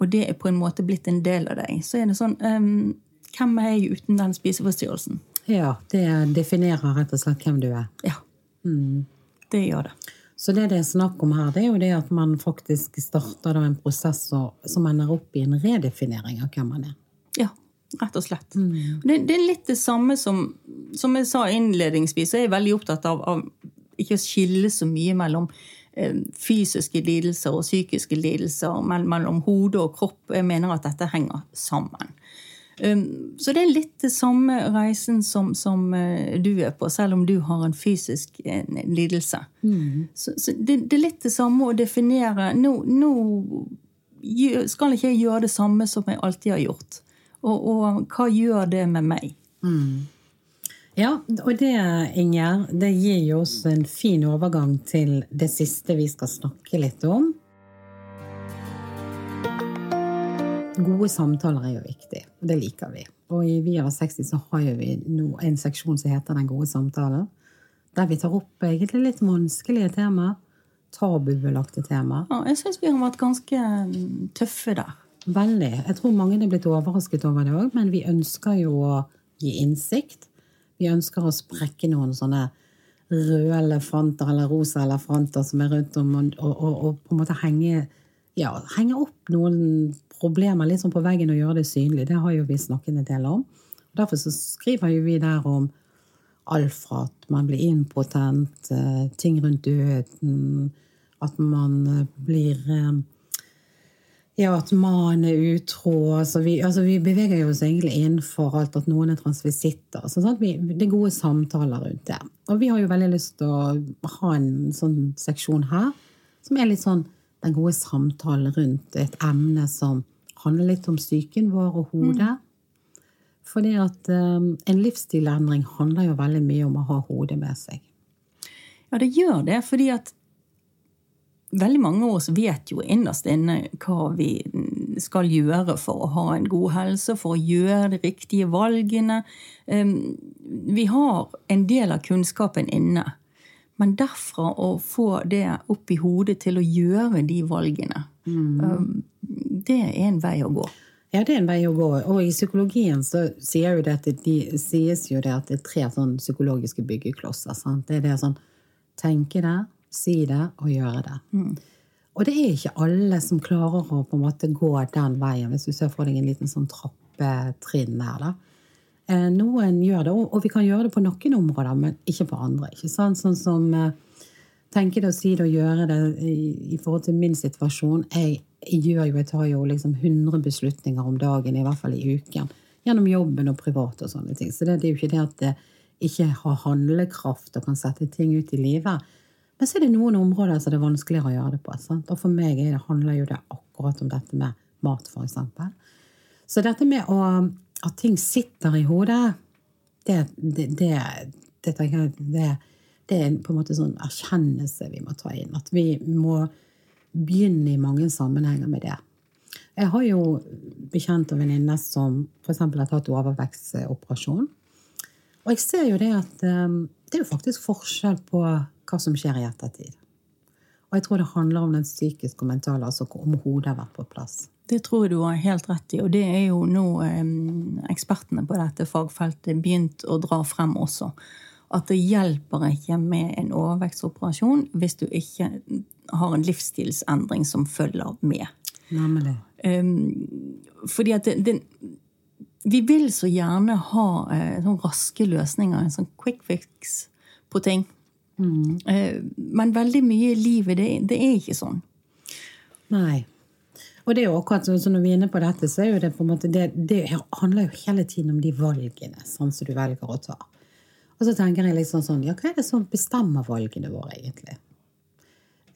og det er på en måte blitt en del av deg, så er det sånn um, Hvem er jeg uten den spiseforstyrrelsen? Ja, det definerer rett og slett hvem du er. Ja. Det gjør det. Så det det er snakk om her, det er jo det at man faktisk starter en prosess som ender opp i en redefinering av hvem man er. Ja, rett og slett. Det, det er litt det samme som Som jeg sa innledningsvis, så er jeg veldig opptatt av, av ikke å skille så mye mellom eh, fysiske lidelser og psykiske lidelser, mell- mellom hode og kropp. Jeg mener at dette henger sammen. Um, så det er litt det samme reisen som, som eh, du er på, selv om du har en fysisk eh, lidelse. Så, så det, det er litt det samme å definere Nå, nå skal ikke jeg gjøre det samme som jeg alltid har gjort. Og, og hva gjør det med meg? Ja, og det, Inger, det gir jo oss en fin overgang til det siste vi skal snakke litt om. Gode samtaler er jo viktig, og det liker vi. Og i Vi over 60 så har vi nå en seksjon som heter Den gode samtalen, der vi tar opp egentlig litt vanskelige temaer. Tabubelagte temaer. Ja, jeg syns vi har vært ganske mm, tøffe der. Veldig. Jeg tror mange er blitt overrasket over det òg, men vi ønsker jo å gi innsikt. Vi ønsker å sprekke noen sånne røde elefanter eller rosa elefanter som er rundt om, og, og, og, og på en måte henge, ja, henge opp noen problemer sånn på veggen og gjøre det synlig. Det har jo vi snakket en del om. Derfor så skriver jo vi der om alt fra at man blir impotent, eh, ting rundt døden, at man eh, blir eh, ja, at mannen er utro. Altså vi, altså vi beveger oss egentlig innenfor alt at noen er transvisitter. Så sant? Vi, det er gode samtaler rundt det. Og vi har jo veldig lyst til å ha en sånn seksjon her som er litt sånn den gode samtalen rundt et emne som handler litt om psyken vår og hodet. Fordi at um, en livsstilendring handler jo veldig mye om å ha hodet med seg. Ja, det gjør det, fordi at veldig mange av oss vet jo innerst inne hva vi skal gjøre for å ha en god helse, for å gjøre de riktige valgene. Um, Vi har en del av kunnskapen inne. Men derfra å få det opp i hodet til å gjøre de valgene, mm. det er en vei å gå. Ja, det er en vei å gå. Og i psykologien så sier det det, de, sies jo det at det er tre sånn psykologiske byggeklosser. Sant? Det er det sånn tenke det, si det og gjøre det. Og det er ikke alle som klarer å på en måte gå den veien, hvis du ser for deg en liten sånn trappetrinn der. da. Eh, Noen gjør det, og vi kan gjøre det på noen områder, men ikke på andre. ikke sant? Sånn som eh, tenke det og si det og gjøre det i, i forhold til min situasjon. Jeg, jeg gjør jo, jeg tar jo liksom 100 beslutninger om dagen, i hvert fall i uken. Gjennom jobben og privat og sånne ting. Så det, det er jo ikke det at det ikke har handlekraft og kan sette ting ut i livet. Men så er det noen områder som det er vanskeligere å gjøre det på. Sant? Og for meg det, handler jo det akkurat om dette med mat, eksempel. Så dette med å, at ting sitter i hodet, det, det, det, det, er på en måte sånn erkjennelse vi må ta inn. At vi må begynne i mange sammenhenger med det. Jeg har jo bekjent og venninner som f.eks. har tatt overvektsoperasjon. Og jeg ser jo det at um, det er jo faktisk forskjell på hva som skjer i ettertid. Og jeg tror det handler om den psykiske og mentale, altså om hodet har vært på plass. Det tror jeg du har helt rett i, og det er jo nå eh, ekspertene på dette fagfeltet begynt å dra frem også. At det hjelper ikke med en overvektsoperasjon hvis du ikke har en livsstilsendring som følger med. Nemlig. Um, fordi at det, det, Vi vil så gjerne ha eh, sånn raske løsninger, en sånn quick fix på ting. Eh, men veldig mye i livet, det, det er ikke sånn. Nei. Og det er jo akkurat sånn så når vi er inne på dette, så er jo det på en måte det, det handler jo hele tiden om de valgene sånn som du velger å ta. Og så tenker jeg liksom sånn Ja, hva er det som bestemmer valgene våre, egentlig?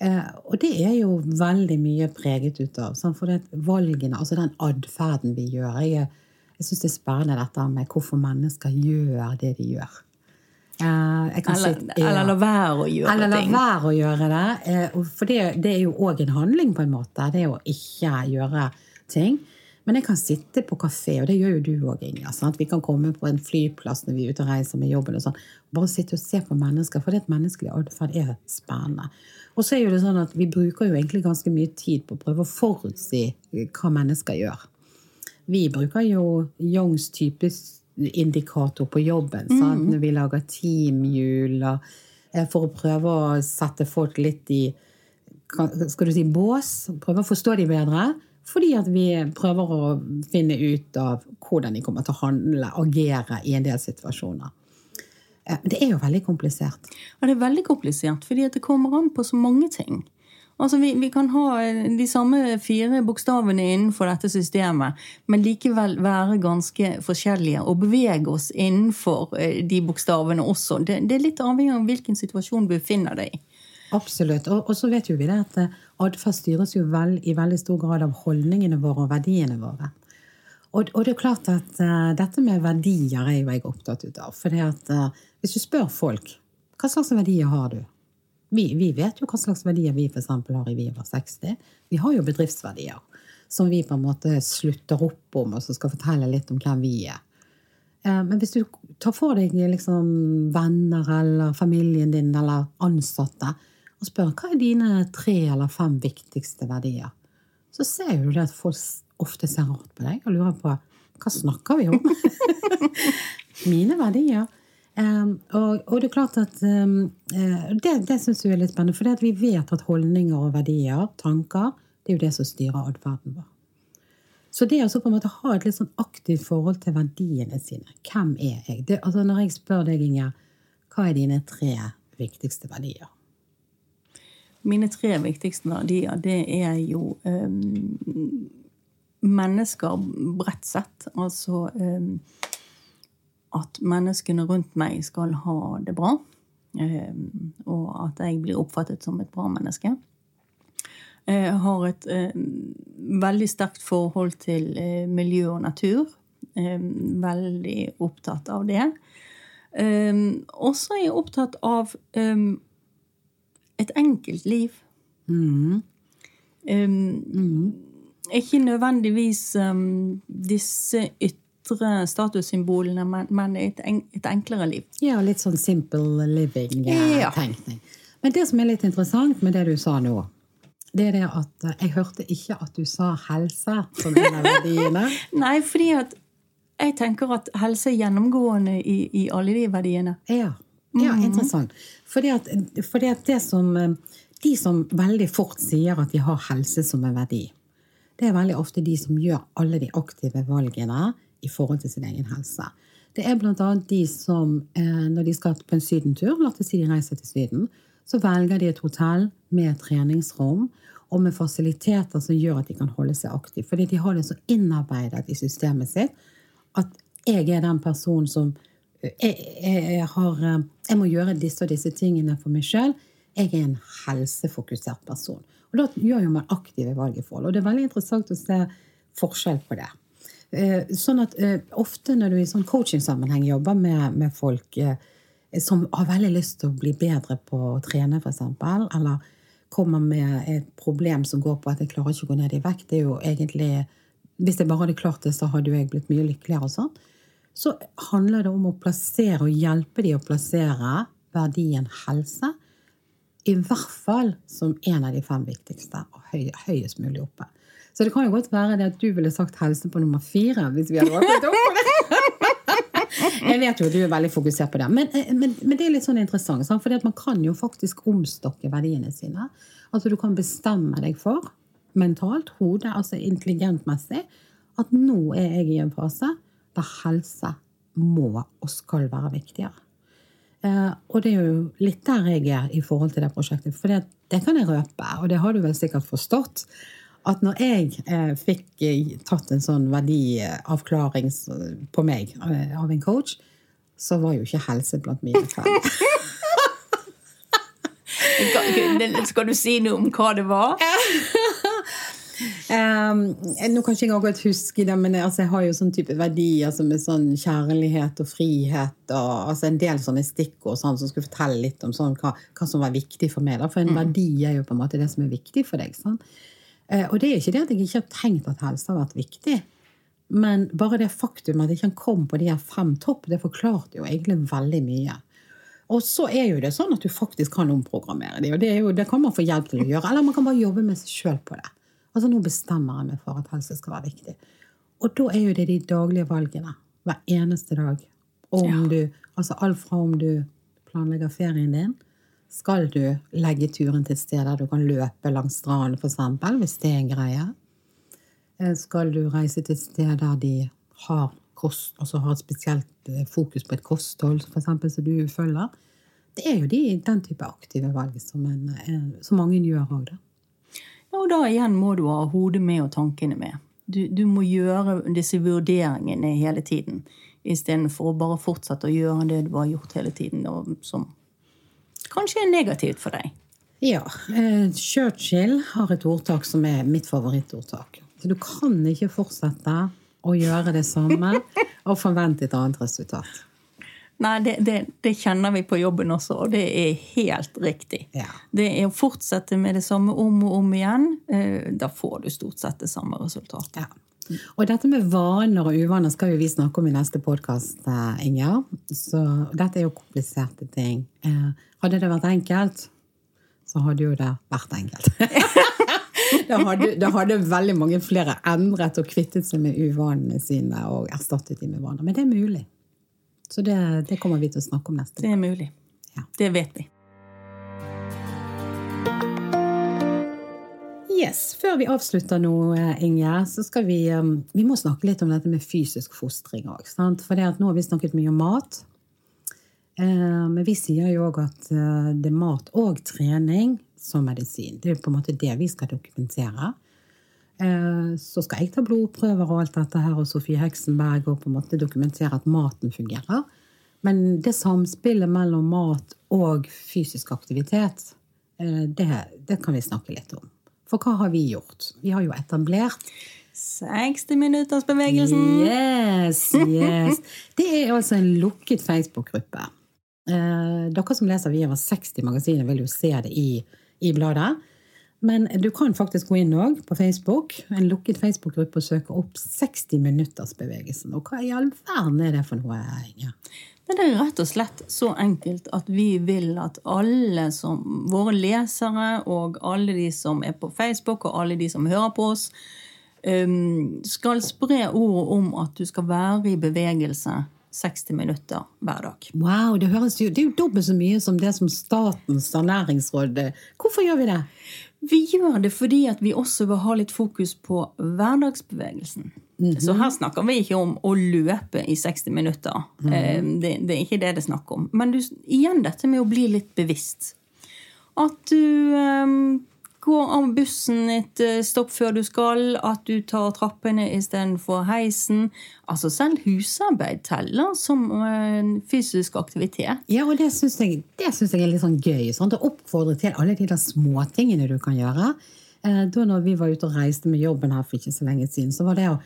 Eh, og det er jo veldig mye preget ut av. Sånn, for det valgene, altså den atferden vi gjør Jeg, jeg syns det er spennende dette med hvorfor mennesker gjør det de gjør. Eh, eller, si, ja, eller la være å gjøre eller ting. Eller la være å gjøre det. Eh, for det, det er jo òg en handling, på en måte. Det å ikke gjøre ting. Men jeg kan sitte på kafé, og det gjør jo du òg, Inga. Sant? Vi kan komme på en flyplass når vi er ute og reiser med jobben. og sånn. Bare sitte og se på mennesker, for det at menneskelig atferd er spennende. Og så er jo det sånn at vi bruker jo egentlig ganske mye tid på å prøve å forutsi hva mennesker gjør. Vi bruker jo Youngs type indikator på jobben mm. når vi lager teamhjul eh, for å prøve å sette folk litt i skal du si, bås. Prøve å forstå dem bedre. Fordi at vi prøver å finne ut av hvordan de kommer til å handle, agere i en del situasjoner. Eh, det er jo veldig komplisert. Ja, det er veldig komplisert, fordi det kommer an på så mange ting. Altså, vi, vi, kan ha de samme fire bokstavene innenfor dette systemet, men likevel være ganske forskjellige og bevege oss innenfor eh, de bokstavene også. Det, det er litt avhengig av hvilken situasjon du befinner deg i. Absolutt. Og, og, så vet jo vi det at eh, atferd styres jo vel, i veldig stor grad av holdningene våre og verdiene våre. Og, og det er klart at uh, dette med verdier er jo jeg opptatt av. For uh, hvis du spør folk hva slags verdier har du? Vi, vi vet jo hva slags verdier vi f.eks. har i Vi over 60. Vi har jo bedriftsverdier som vi på en måte slutter opp om, og som skal fortelle litt om hvem vi er. Men hvis du tar for deg liksom, venner eller familien din eller ansatte, og spør hva er dine tre eller fem viktigste verdier, så ser du det at folk ofte ser rart på deg og lurer på hva snakker vi om? <laughs> Mine verdier. Og, og, det er klart at um, det, det syns jeg er litt spennende, for vi vet at holdninger og verdier, tanker, det er jo det som styrer atferden vår. Så det å på en måte ha et litt sånn aktivt forhold til verdiene sine Hvem er jeg? Det, altså når jeg spør deg, Inger, hva er dine tre viktigste verdier? Mine tre viktigste verdier, det er jo um, mennesker bredt sett. Altså um, at menneskene rundt meg skal ha det bra. Um, og at jeg blir oppfattet som et bra menneske. Jeg har et veldig sterkt forhold til miljø og natur. veldig opptatt av det. og så er jeg opptatt av et enkelt liv. Mm. Um, mm. Ikke nødvendigvis um, disse ytre statussymbolene, men, men et, en, et, enklere liv. Ja, litt sånn simple living-tenkning. Ja. Men det som er litt interessant med det du sa nå, det er det at jeg hørte ikke at du sa helse som en av verdiene. <laughs> Nei, fordi at jeg tenker at helse er gjennomgående i, i alle de verdiene. Ja. Ja, mm. interessant. Fordi at, fordi at det som eh, De som veldig fort sier at de har helse som en verdi, det er veldig ofte de som gjør alle de aktive valgene i forhold til sin egen helse. Det er annet de som, eh, når de skal på en sydentur, la oss si de reiser til Syden, så velger de et hotell med treningsrom og med fasiliteter som gjør at de kan holde seg aktive. Fordi de har det så innarbeidet i systemet sitt at jeg er den personen som jeg, jeg, har, eh, jeg, må gjøre disse og disse tingene for meg sjøl. Jeg er en helsefokusert person. Og da gjør jo man aktive valg i forhold. Og det er veldig interessant å se forskjell på det. Eh, sånn at eh, Ofte når du i sånn coaching-sammenheng jobber med, med folk som har veldig lyst til å bli bedre på å trene, f.eks., eller kommer med et problem som går på at jeg klarer ikke å gå ned i vekt, det er jo egentlig Hvis jeg bare hadde klart det, så hadde jo jeg blitt mye lykkeligere. og sånn så handler det om å plassere og hjelpe de å plassere verdien helse i hvert fall som en av de fem viktigste og høy, høyest mulig oppe. Så det kan jo godt være det at du ville sagt helse på nummer fire hvis vi hadde åpnet opp for det. <laughs> Jeg vet jo at du er veldig fokusert på det, men, eh, men, men det er litt sånn interessant. For man kan jo faktisk omstokke verdiene sine. Altså Du kan bestemme deg for, mentalt, hodet, altså intelligentmessig, at nå er jeg i en fase der helse må og skal være viktigere. Eh, og det er jo litt der jeg er i forhold til det prosjektet. For det, det kan jeg røpe, og det har du vel sikkert forstått, at når jeg eh, fikk tatt en sånn verdiavklaring på meg eh, av en coach, så var jo ikke helse blant mine fem. Skal du si noe om hva det var? Um, <laughs> nå kan ikke jeg akkurat huske det, men altså, jeg har jo sånn type verdier som er sånn kjærlighet og frihet og altså, en del sånne stikkord sånn, som skulle fortelle litt om sånn, hva, hva, som var viktig for meg. Da. For en mm. verdi er jo på en måte det som er viktig for deg. Sånn. Uh, og det er ikke det at jeg ikke har tenkt at helse har vært viktig. Men bare det faktum at ikke kom på de her fem topp, det forklarte jo egentlig veldig mye. Og så er jo det sånn at du faktisk kan omprogrammere de, og det, jo, det kan man få hjelp til å gjøre. Eller man kan bare jobbe med seg sjøl på det. Altså Nå bestemmer jeg meg for at helse skal være viktig. Og da er jo det de daglige valgene hver eneste dag. Om ja. du, altså Alt fra om du planlegger ferien din, skal du legge turen til et sted der du kan løpe langs stranden, f.eks., hvis det er en greie. Eh, skal du reise til et sted der de har kost, altså har et spesielt eh, fokus på et kosthold, eksempel, som du følger. Det er jo de, den type aktive valg som, en, eh, som mange gjør òg, da. Og da igjen må du ha hodet med og tankene med. Du, du må gjøre disse vurderingene hele tiden. Istedenfor å bare fortsette å gjøre det du har gjort hele tiden, som kanskje er negativt for deg. Ja. Eh, Churchill har et ordtak som er mitt favorittordtak. Så du kan ikke fortsette å gjøre det samme <laughs> og forvente et annet resultat. Nei, det, det, det, kjenner vi på jobben også, og det er helt riktig. Ja. Det er å fortsette med det samme om og om igjen. Eh, da får du stort sett det samme resultatet. Ja. Og dette med vaner og uvaner skal jo vi snakke om i neste podkast, eh, Inger. Så dette er jo kompliserte ting. Eh, hadde det vært enkelt, så hadde jo det vært enkelt. <laughs> da, hadde, da hadde veldig mange flere endret og kvittet seg med uvanene sine og erstattet dem med vaner. Men det er mulig. Så det, det, kommer vi til å snakke om neste gang. Det er mulig. Ja. Det vet vi. Yes, Før vi avslutter nå, Inge, så skal vi um, Vi må snakke litt om dette med fysisk fostring òg. For det at nå har vi snakket mye om mat. Eh, men vi sier jo òg at eh, det er mat og trening som medisin. Det er på en måte det vi skal dokumentere. Eh, så skal jeg ta blodprøver og alt dette her, og Sofie Heksenberg og på en måte dokumentere at maten fungerer. Men det samspillet mellom mat og fysisk aktivitet, eh, det, det kan vi snakke litt om. For hva har vi gjort? Vi har jo etablert 60 minutters bevegelsen. Yes, yes. <laughs> Det er altså en lukket Facebook-gruppe. Eh, dere som leser Vi over 60 magasiner, vil jo se det i, i bladet. Men du kan faktisk gå inn òg på Facebook, en lukket Facebook-gruppe, og søke opp 60 minutters bevegelsen. Og hva i all verden er det for noe, Inge? Det er rett og slett så enkelt at vi vil at alle som, våre lesere og alle de som er på Facebook, og alle de som hører på oss, um, skal spre ordet om at du skal være i bevegelse 60 minutter hver dag. Wow, Det jo, det er jo dobbelt så mye som det som Statens ernæringsråd Hvorfor gjør vi det? Vi gjør det fordi at vi også vil ha litt fokus på hverdagsbevegelsen. Mm -hmm. Så her snakker vi ikke om å løpe i 60 minutter. Mm -hmm. det, det, er ikke det det er snakk om. Men du, igjen dette med å bli litt bevisst. At du um, gå av bussen et eh, stopp før du skal, at du tar trappene istedenfor heisen. Altså Selv husarbeid teller som en fysisk aktivitet. Ja, og det syns jeg, jeg, er litt sånn gøy. Sånn, å oppfordre til alle de der småtingene du kan gjøre. Eh, da når vi var ute og reiste med jobben her for ikke så lenge siden, så var det å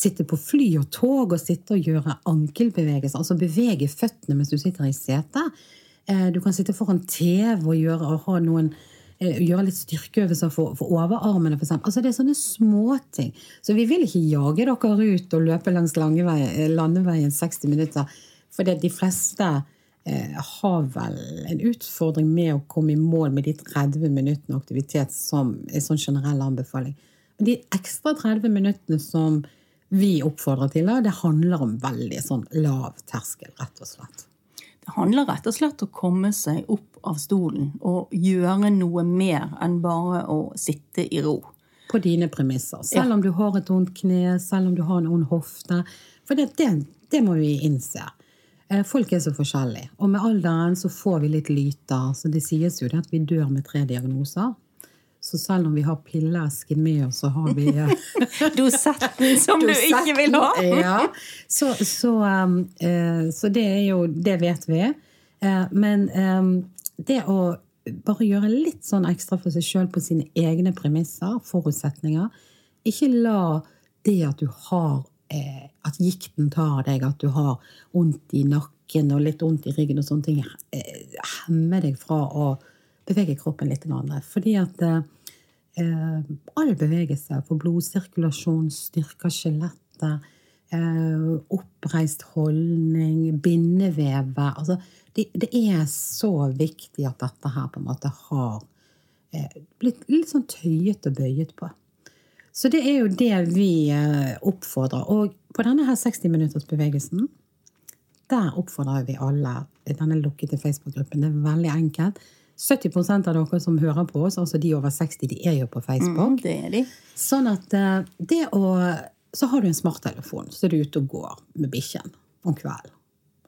sitte på fly og tog og sitte og gjøre ankelbevegelser. Altså bevege føttene mens du sitter i setet. Eh, du kan sitte foran TV og, gjøre, og ha noen Eh, gjøre litt styrkeøvelser for, for overarmene. f.eks. altså, det er sånne småting. Så vi vil ikke jage dere ut og løpe langs eh, landeveien 60 minutter. For de fleste eh, har vel en utfordring med å komme i mål med de 30 minuttene aktivitet som er sånn generell anbefaling. Men de ekstra 30 minuttene som vi oppfordrer til, det handler om veldig sånn lav terskel, rett og slett. Handler rett og slett om å komme seg opp av stolen og gjøre noe mer enn bare å sitte i ro. På dine premisser. Selv om du har et vondt kne, selv om du har en ond hofte. For det, det, det må vi innse. Eh, folk er så forskjellige. Og med alderen så får vi litt lyter. Så det sies jo at vi dør med tre diagnoser. Så selv om vi har pilleesken med oss, så har vi eh, <laughs> Dosetten som <laughs> du ikke vil ha! ja. Så, så, um, eh, så det er jo Det vet vi. Eh, men um, det å bare gjøre litt sånn ekstra for seg sjøl på sine egne premisser, forutsetninger Ikke la det at du har eh, At gikten tar deg, at du har vondt i nakken og litt vondt i ryggen og sånne ting, eh, hemme deg fra å bevege kroppen litt. Fordi at eh, all bevegelse for blodsirkulasjon styrker skjelettet. Eh, oppreist holdning, bindevevet altså, det, det, er så viktig at dette her på en måte har eh, blitt litt sånn tøyet og bøyet på. Så det er jo det vi eh, oppfordrer. Og på denne her 60-minuttersbevegelsen, der oppfordrer vi alle denne lukkede Facebook-gruppen. Er veldig enkelt. 70% av dere som hører på oss, altså de over 60, de er jo på Facebook. Mm, det er de. Sånn at eh, det å Så har du en smarttelefon, så er du ute og går med bikkjen om kvelden.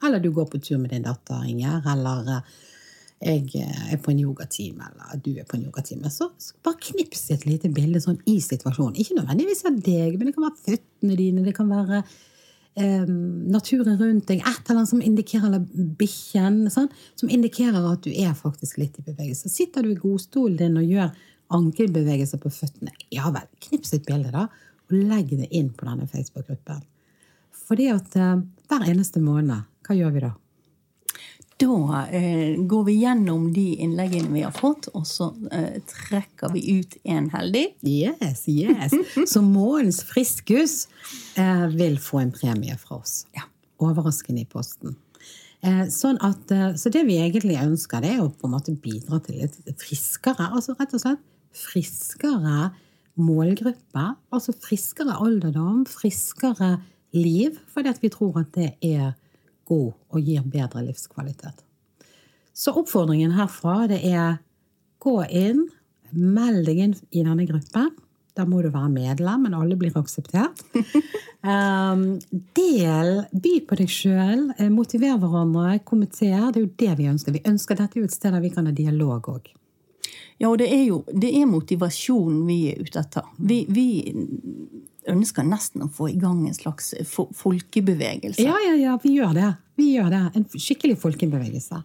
Eller du går på tur med din datter, Inger. Eller eh, jeg eh, er på en yogatime, eller du er på en yogatime. Så, så bare knips et lite bilde sånn i situasjonen. Ikke nødvendigvis av deg, men det kan være føttene dine, det kan være eh, naturen rundt deg, et eller annet som indikerer eller bikkjen, sånn, som indikerer at du er faktisk litt i bevegelse. Sitter du i godstolen din og gjør ankelbevegelser på føttene, ja vel, knips et bilde, da, og legg det inn på denne Facebook-gruppen. Fordi at eh, hver eneste måned hva gjør vi da? Da eh, går vi gjennom de innleggene vi har fått, og så eh, trekker vi ut en heldig. Yes, yes. Så månedens friskus eh, vil få en premie fra oss. Ja. Overraskende i posten. Eh, sånn at, eh, så det vi egentlig ønsker, det er å på en måte bidra til et friskere, altså rett og slett friskere målgruppe. Altså friskere alderdom, friskere liv, fordi vi tror at det er god og gir bedre livskvalitet. Så oppfordringen herfra det er gå inn, meld deg inn i denne gruppen. Da må du være medlem, men alle blir akseptert. Um, <laughs> del, by på deg sjøl, eh, motiver hverandre, kommenter. Det er jo det vi ønsker. Vi ønsker Dette jo et sted der vi kan ha dialog òg. Ja, og det er jo det er motivasjonen vi er ute etter. Vi, vi ønsker nesten å få i gang en slags folkebevegelse. Ja, ja, ja, vi gjør det. Vi gjør det. En skikkelig folkebevegelse.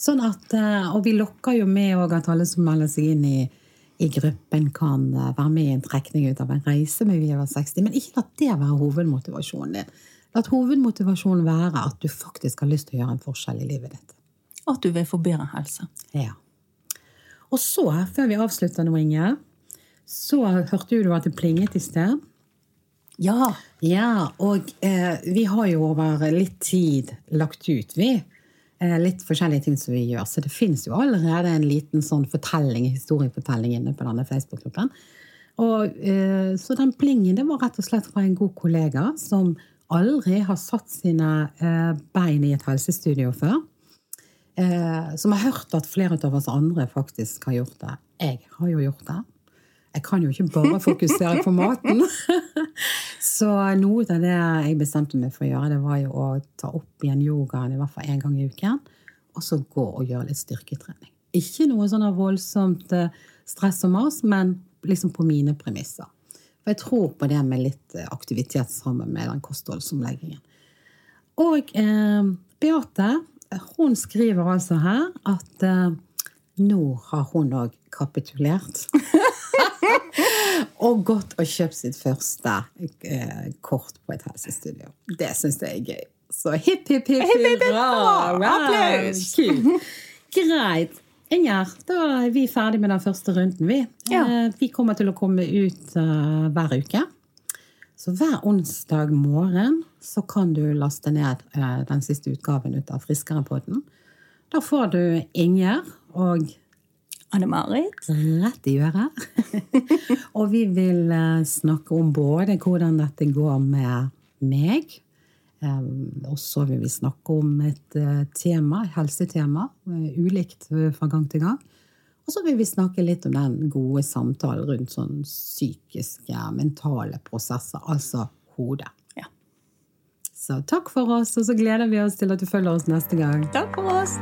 Sånn at, eh, og vi lokker jo med at alle som melder seg inn i, i gruppen, kan eh, være med i en trekning ut av en reise med Vi over 60. Men ikke la det være hovedmotivasjonen din. La hovedmotivasjonen være at du faktisk har lyst til å gjøre en forskjell i livet ditt. At du vil få bedre helse. Ja. Og så, før vi avslutter nå, Inge, så hørte du at det plinget i sted. Ja. ja og eh, vi har jo over litt tid lagt ut, vi. Eh, litt forskjellige ting som vi gjør. Så det fins jo allerede en liten sånn fortelling, historiefortelling inne på denne Facebook-gruppen. Og, eh, så den plingen det var rett og slett fra en god kollega som aldri har satt sine eh, bein i et helsestudio før. Eh, som har hørt at flere av oss andre faktisk har gjort det. Jeg har jo gjort det. Jeg kan jo ikke bare fokusere på maten. <laughs> Så noe av det jeg bestemte meg for å gjøre, det var jo å ta opp igjen yogaen i hvert fall én gang i uken. Og så gå og gjøre litt styrketrening. Ikke noe sånn voldsomt eh, stress og mas, men liksom på mine premisser. For jeg tror på det med litt eh, aktivitet sammen med den kostholdsomleggingen. Og eh, Beate hun skriver altså her at eh, nå har hun òg kapitulert. <laughs> og gått og kjøpt sitt første eh, kort på et helsestudio. Det syns jeg er gøy. Så hipp, hipp, hipp, hurra! Applaus! Kult. Greit. Inger, da er vi ferdig med den første runden. Vi, ja. eh, vi kommer til å komme ut uh, hver uke. Så hver onsdag morgen så kan du laste ned uh, den siste utgaven ut av Friskerepodden. Da får du Inger og Anne-Marit. Rett i øret. <laughs> og vi vil uh, snakke om både hvordan dette går med meg, um, og så vil vi snakke om et uh, tema, et helsetema, ulikt fra gang til gang. Og så vil vi snakke litt om den gode samtalen rundt sånn psykiske, mentale prosesser, altså hodet. Ja. Så takk for oss, og så gleder vi oss til at du følger oss neste gang. Takk for oss.